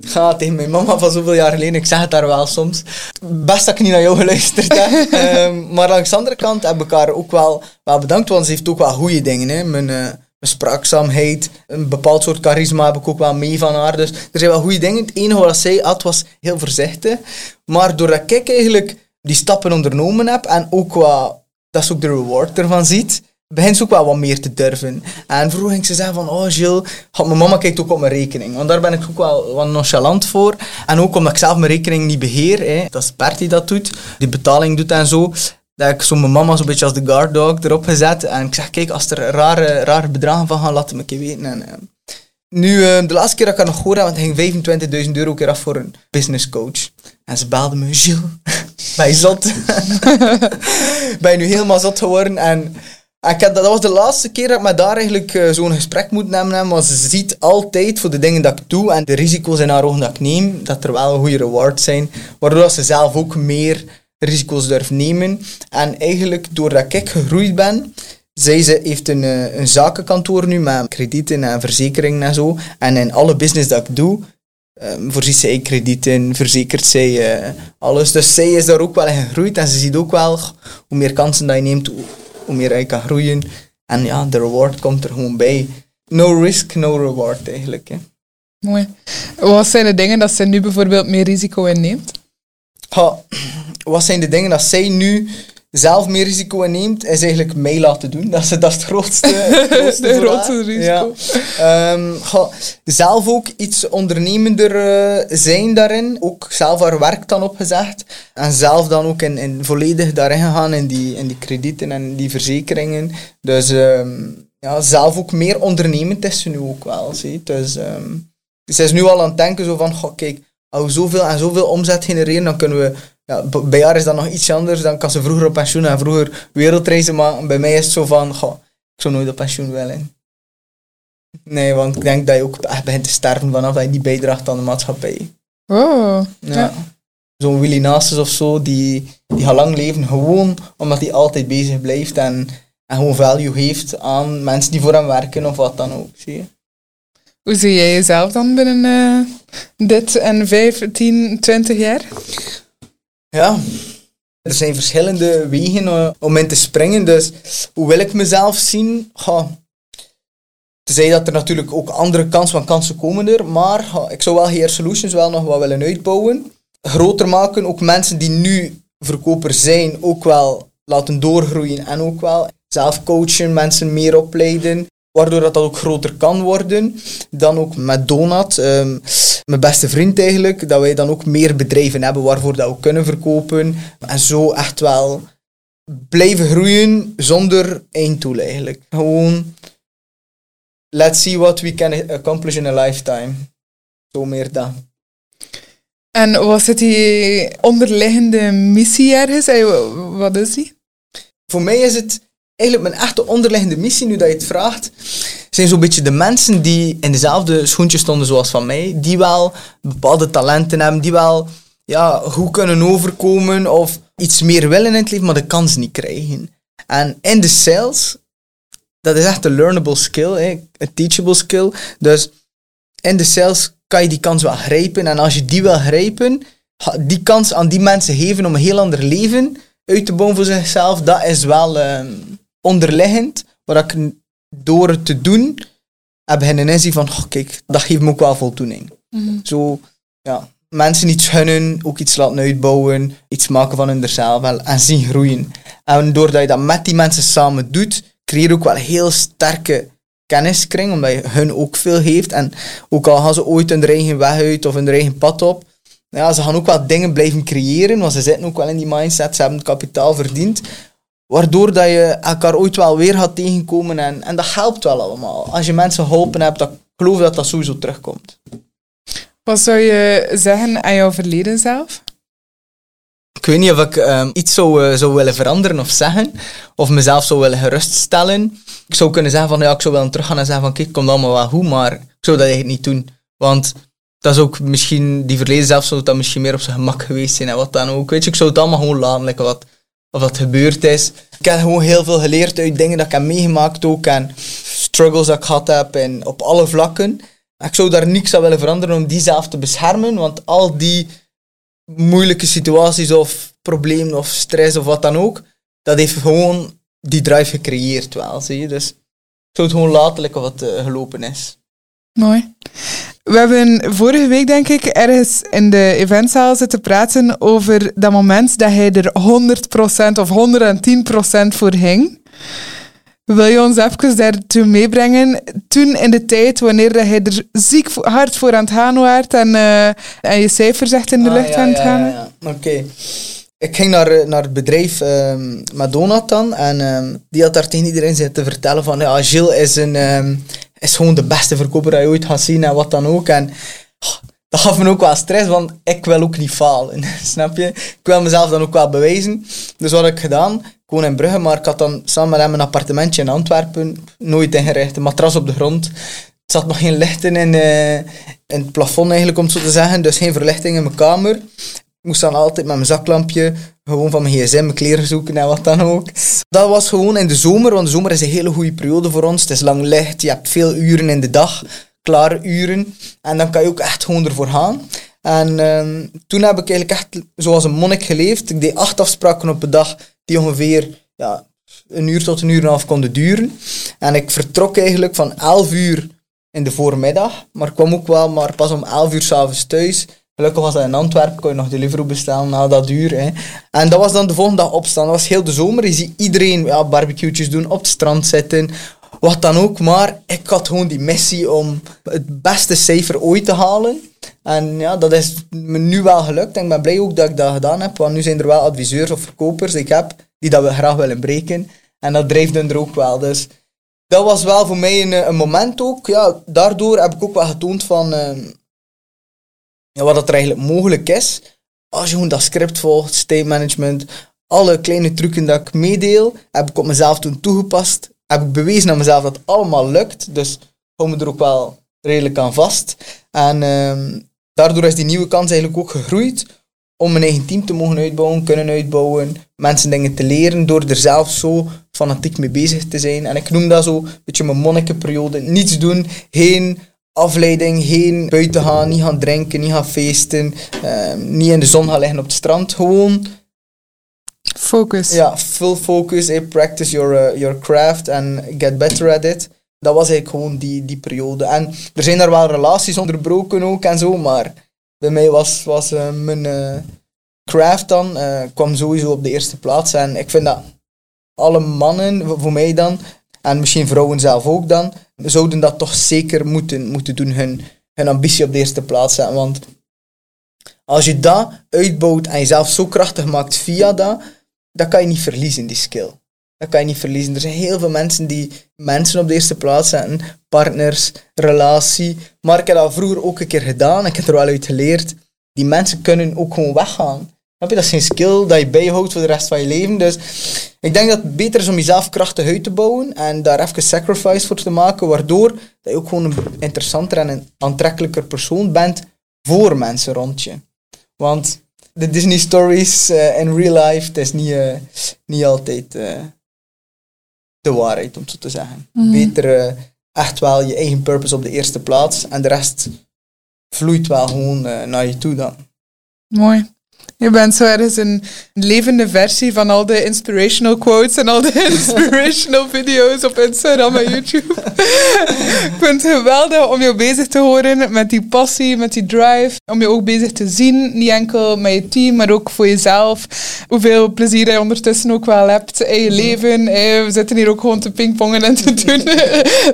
Ga tegen mijn mama van zoveel jaar geleden, ik zeg het daar wel soms. Best dat ik niet naar jou geluisterd heb. um, maar langs de andere kant heb ik haar ook wel, wel bedankt, want ze heeft ook wel goede dingen. Hè. Mijn, uh, mijn spraakzaamheid, een bepaald soort charisma heb ik ook wel mee van haar. Dus er zijn wel goede dingen. Het enige wat zij had was heel voorzichtig. Maar doordat ik eigenlijk die stappen ondernomen heb en ook wat, dat ze ook de reward ervan ziet, begint ze ook wel wat meer te durven. En vroeger ging ze zeggen van, oh Gilles, mijn mama kijkt ook op mijn rekening. Want daar ben ik ook wel wat nonchalant voor. En ook omdat ik zelf mijn rekening niet beheer. Hè. Dat is Bert die dat doet, die betaling doet en zo. Dat ik zo mijn mama zo'n beetje als de guard dog erop gezet. En ik zeg, kijk, als er rare, rare bedragen van gaan, laat me een keer weten. En, uh, nu, uh, de laatste keer dat ik haar nog hoorde, want ging 25.000 euro keer af voor een business coach. En ze belde me, Gilles, je zot? ben je nu helemaal zot geworden? En ik had, dat was de laatste keer dat ik met daar eigenlijk uh, zo'n gesprek moet nemen. Want ze ziet altijd voor de dingen dat ik doe en de risico's in haar ogen dat ik neem, dat er wel goede rewards zijn. Waardoor ze zelf ook meer risico's durft nemen. En eigenlijk, doordat ik gegroeid ben, zij ze heeft een, eh, een zakenkantoor nu met kredieten en verzekeringen en zo. En in alle business dat ik doe, um, voorziet zij kredieten, verzekert zij uh, alles. Dus zij is daar ook wel in gegroeid en ze ziet ook wel hoe meer kansen dat je neemt, hoe meer je kan groeien. En ja, de reward komt er gewoon bij. No risk, no reward eigenlijk. Hè. Mooi. Wat zijn de dingen dat zij nu bijvoorbeeld meer risico inneemt? Ha, wat zijn de dingen dat zij nu zelf meer risico inneemt, is eigenlijk mij laten doen. Dat is, dat is het grootste, grootste, risico. Ja. Um, zelf ook iets ondernemender uh, zijn daarin. Ook zelf haar werk dan opgezegd. En zelf dan ook in, in volledig daarin gegaan in die, in die kredieten en die verzekeringen. Dus um, ja, zelf ook meer ondernemend is ze nu ook wel. Zie. Dus um, ze is nu al aan het denken zo van, goh, kijk, als we zoveel en zoveel omzet genereren, dan kunnen we ja, bij haar is dat nog iets anders. Dan kan ze vroeger op pensioen en vroeger wereldreizen maken. Bij mij is het zo van, goh, ik zou nooit op pensioen willen. Nee, want ik denk dat je ook echt begint te sterven vanaf dat je niet bijdraagt aan de maatschappij. Oh. Ja. Zo'n Willy Nasus of zo, die, die gaat lang leven gewoon omdat hij altijd bezig blijft en, en gewoon value heeft aan mensen die voor hem werken of wat dan ook. Zie je? Hoe zie jij jezelf dan binnen uh, dit en 5, 10, 20 jaar? Ja, Er zijn verschillende wegen eh, om in te springen. Dus hoe wil ik mezelf zien? Ga. Tenzij dat er natuurlijk ook andere kansen van kansen komen er. Maar ik zou wel HR Solutions wel nog wat willen uitbouwen. Groter maken. Ook mensen die nu verkoper zijn ook wel laten doorgroeien. En ook wel zelf coachen, mensen meer opleiden waardoor dat, dat ook groter kan worden. Dan ook met Donat, um, mijn beste vriend eigenlijk, dat wij dan ook meer bedrijven hebben waarvoor dat we kunnen verkopen. En zo echt wel blijven groeien zonder einddoel eigenlijk. Gewoon, let's see what we can accomplish in a lifetime. Zo meer dan. En was het die onderliggende missie ergens? Wat is die? Voor mij is het eigenlijk mijn echte onderliggende missie, nu dat je het vraagt, zijn zo'n beetje de mensen die in dezelfde schoentjes stonden zoals van mij, die wel bepaalde talenten hebben, die wel ja, goed kunnen overkomen of iets meer willen in het leven, maar de kans niet krijgen. En in de sales, dat is echt een learnable skill, een teachable skill. Dus in de sales kan je die kans wel grijpen. En als je die wil grijpen, die kans aan die mensen geven om een heel ander leven uit te bouwen voor zichzelf, dat is wel... Ehm, onderliggend, waar ik door het te doen, heb een inzien van, oh, kijk, dat geeft me ook wel voldoening. Mm Zo, ja, mensen iets gunnen, ook iets laten uitbouwen, iets maken van hunzelf en zien groeien. En doordat je dat met die mensen samen doet, creëer je ook wel een heel sterke kenniskring, omdat je hun ook veel geeft. En ook al gaan ze ooit hun eigen weg uit of hun eigen pad op, ja, ze gaan ook wel dingen blijven creëren, want ze zitten ook wel in die mindset, ze hebben het kapitaal verdiend. Waardoor dat je elkaar ooit wel weer gaat tegenkomen en, en dat helpt wel allemaal. Als je mensen geholpen hebt, dan geloof dat dat sowieso terugkomt. Wat zou je zeggen aan jouw verleden zelf? Ik weet niet of ik um, iets zou, uh, zou willen veranderen of zeggen, of mezelf zou willen geruststellen. Ik zou kunnen zeggen van ja, ik zou willen teruggaan en zeggen van kijk, het komt allemaal wel goed, maar ik zou dat eigenlijk niet doen. Want dat is ook misschien, die verleden zelf zou dat misschien meer op zijn gemak geweest zijn en wat dan ook. Weet je, ik zou het allemaal gewoon laten, like wat, of dat gebeurd is. Ik heb gewoon heel veel geleerd uit dingen dat ik heb meegemaakt ook en struggles dat ik gehad heb en op alle vlakken. Ik zou daar niks aan willen veranderen om die zelf te beschermen, want al die moeilijke situaties of problemen of stress of wat dan ook, dat heeft gewoon die drive gecreëerd wel, zie je. Dus ik zou het gewoon laten wat uh, gelopen is. Mooi. We hebben vorige week, denk ik, ergens in de eventzaal zitten praten over dat moment dat hij er 100% of 110% voor ging. Wil je ons even daartoe meebrengen? Toen in de tijd, wanneer hij er ziek hard voor aan het gaan was en, uh, en je cijfers echt in de ah, lucht aan het gaan? Ja, ja, Oké. Ik ging naar, eh, naar het bedrijf um, met Donat en um, die had daar tegen iedereen zitten vertellen van ja, Gilles is een, um, is gewoon de beste verkoper dat je ooit gaat zien en wat dan ook. En oh, dat gaf me ook wel stress, want ik wil ook niet falen. Snap je? Ik wil mezelf dan ook wel bewijzen. Dus wat heb ik gedaan? Gewoon in Brugge, maar ik had dan samen met hem een appartementje in Antwerpen. Nooit ingericht, een matras op de grond. Er zat nog geen lichten in, uh, in het plafond eigenlijk, om het zo te zeggen. Dus geen verlichting in mijn kamer. Moest dan altijd met mijn zaklampje gewoon van mijn gsm mijn kleren zoeken en wat dan ook. Dat was gewoon in de zomer, want de zomer is een hele goede periode voor ons. Het is lang licht, je hebt veel uren in de dag, klare uren. En dan kan je ook echt gewoon ervoor gaan. En uh, toen heb ik eigenlijk echt zoals een monnik geleefd. Ik deed acht afspraken op een dag die ongeveer ja, een uur tot een uur en een half konden duren. En ik vertrok eigenlijk van elf uur in de voormiddag, maar kwam ook wel maar pas om elf uur s'avonds thuis. Gelukkig was dat in Antwerpen, kon je nog Deliveroo bestellen na dat uur. Hè. En dat was dan de volgende dag opstaan. Dat was heel de zomer. Je ziet iedereen ja, barbecue's doen, op het strand zitten, wat dan ook. Maar ik had gewoon die missie om het beste cijfer ooit te halen. En ja, dat is me nu wel gelukt. En ik ben blij ook dat ik dat gedaan heb. Want nu zijn er wel adviseurs of verkopers ik heb die dat we graag willen breken. En dat drijft er ook wel. Dus dat was wel voor mij een, een moment ook. Ja, daardoor heb ik ook wel getoond van... Ehm, ja, wat er eigenlijk mogelijk is, als je gewoon dat script volgt, state management, alle kleine trucken dat ik meedeel, heb ik op mezelf toen toegepast. Heb ik bewezen aan mezelf dat het allemaal lukt. Dus hou me er ook wel redelijk aan vast. En ehm, daardoor is die nieuwe kans eigenlijk ook gegroeid om mijn eigen team te mogen uitbouwen, kunnen uitbouwen, mensen dingen te leren door er zelf zo fanatiek mee bezig te zijn. En ik noem dat zo een beetje mijn monnikenperiode. Niets doen, geen afleiding, geen buiten gaan, niet gaan drinken, niet gaan feesten, ehm, niet in de zon gaan liggen op het strand. Gewoon Focus. Ja, full focus, eh, practice your, eh, your craft and get better at it. Dat was eigenlijk gewoon die, die periode. En er zijn daar wel relaties onderbroken ook en zo, maar bij mij was, was eh, mijn craft dan, kwam sowieso op de eerste plaats. En ik vind dat alle mannen, voor mij dan, en misschien vrouwen zelf ook dan, zouden dat toch zeker moeten, moeten doen, hun, hun ambitie op de eerste plaats zetten. Want als je dat uitbouwt en jezelf zo krachtig maakt via dat, dat kan je niet verliezen, die skill. Dat kan je niet verliezen. Er zijn heel veel mensen die mensen op de eerste plaats zetten. Partners, relatie. Maar ik heb dat vroeger ook een keer gedaan. Ik heb er wel uit geleerd. Die mensen kunnen ook gewoon weggaan. Snap je? Dat is geen skill dat je bijhoudt voor de rest van je leven. Dus ik denk dat het beter is om jezelf krachtig uit te bouwen. En daar even sacrifice voor te maken. Waardoor dat je ook gewoon een interessanter en een aantrekkelijker persoon bent voor mensen rond je. Want de Disney stories eh, in real life, het is niet, eh, niet altijd eh, de waarheid, om het zo te zeggen. Beter eh, echt wel je eigen purpose op de eerste plaats en de rest vloeit wel gewoon naar je toe dan. Mooi. Je bent zo ergens een levende versie van al de inspirational quotes en al de inspirational video's op Instagram en YouTube. ik vind het geweldig om jou bezig te horen met die passie, met die drive. Om je ook bezig te zien, niet enkel met je team, maar ook voor jezelf. Hoeveel plezier je ondertussen ook wel hebt in je leven. Eh, We zitten hier ook gewoon te pingpongen en te doen.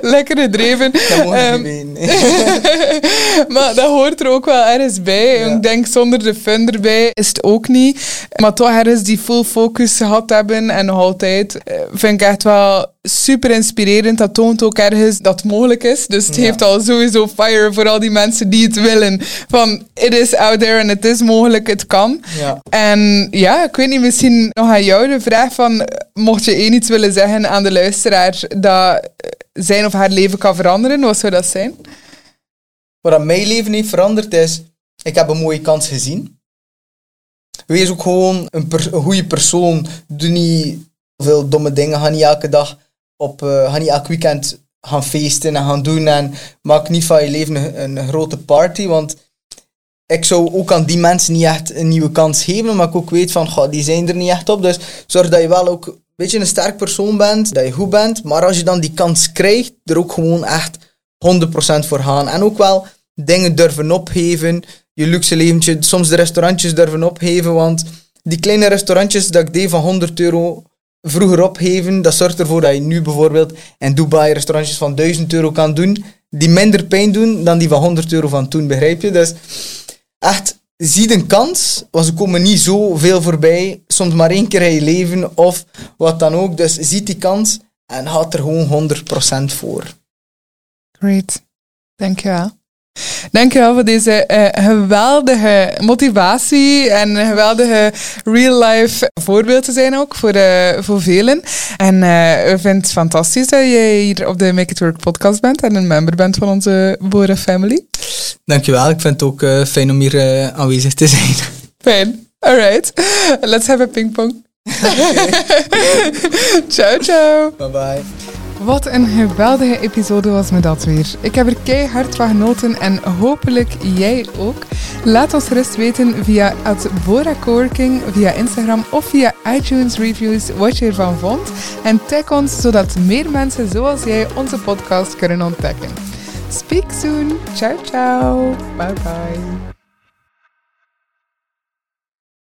Lekkere dreven. Dat Ehm, niet maar dat hoort er ook wel ergens bij. Ja. Ik denk zonder de fun erbij is het ook niet. Maar toch ergens die full focus gehad hebben en nog altijd eh, vind ik echt wel super inspirerend. Dat toont ook ergens dat het mogelijk is. Dus het Ja. heeft al sowieso fire voor al die mensen die het willen. Van it is out there en het is mogelijk, het kan. ja. En ja, ik weet niet, misschien nog aan jou de vraag van, mocht je één iets willen zeggen aan de luisteraar dat zijn of haar leven kan veranderen, wat zou dat zijn? Wat aan mijn leven heeft veranderd is, ik heb een mooie kans gezien. Wees ook gewoon een, goede persoon. Doe niet veel domme dingen. Ga niet elke dag op, eh, ga niet elk weekend gaan feesten en gaan doen. En maak niet van je leven een, grote party. Want ik zou ook aan die mensen niet echt een nieuwe kans geven. Omdat ik ook weet van, goh, die zijn er niet echt op. Dus zorg dat je wel ook een beetje een sterk persoon bent. Dat je goed bent. Maar als je dan die kans krijgt, er ook gewoon echt 100% voor gaan. En ook wel dingen durven opgeven. Je luxe leventje, soms de restaurantjes durven opgeven. Want die kleine restaurantjes dat ik deed van 100 euro vroeger opgeven, dat zorgt ervoor dat je nu bijvoorbeeld in Dubai restaurantjes van 1000 euro kan doen, die minder pijn doen dan die van 100 euro van toen, begrijp je? Dus echt, zie een kans, want ze komen niet zo veel voorbij, soms maar één keer in je leven of wat dan ook. Dus zie die kans en gaat er gewoon 100% voor. Great. Dankjewel. Dankjewel voor deze eh, geweldige motivatie en een geweldige real-life voorbeeld te zijn ook voor, eh, voor velen. En eh we vinden het fantastisch dat jij hier op de Make It Work podcast bent en een member bent van onze Bora family. Dankjewel, ik vind het ook eh, fijn om hier aanwezig te zijn. Fijn. Alright. Let's have a pingpong. ciao, ciao. Bye bye. Wat een geweldige episode was me dat weer. Ik heb er keihard van genoten en hopelijk jij ook. Laat ons gerust weten via @boracoworking, via Instagram of via iTunes reviews wat je ervan vond. En tag ons zodat meer mensen zoals jij onze podcast kunnen ontdekken. Speak soon. Ciao ciao. Bye bye.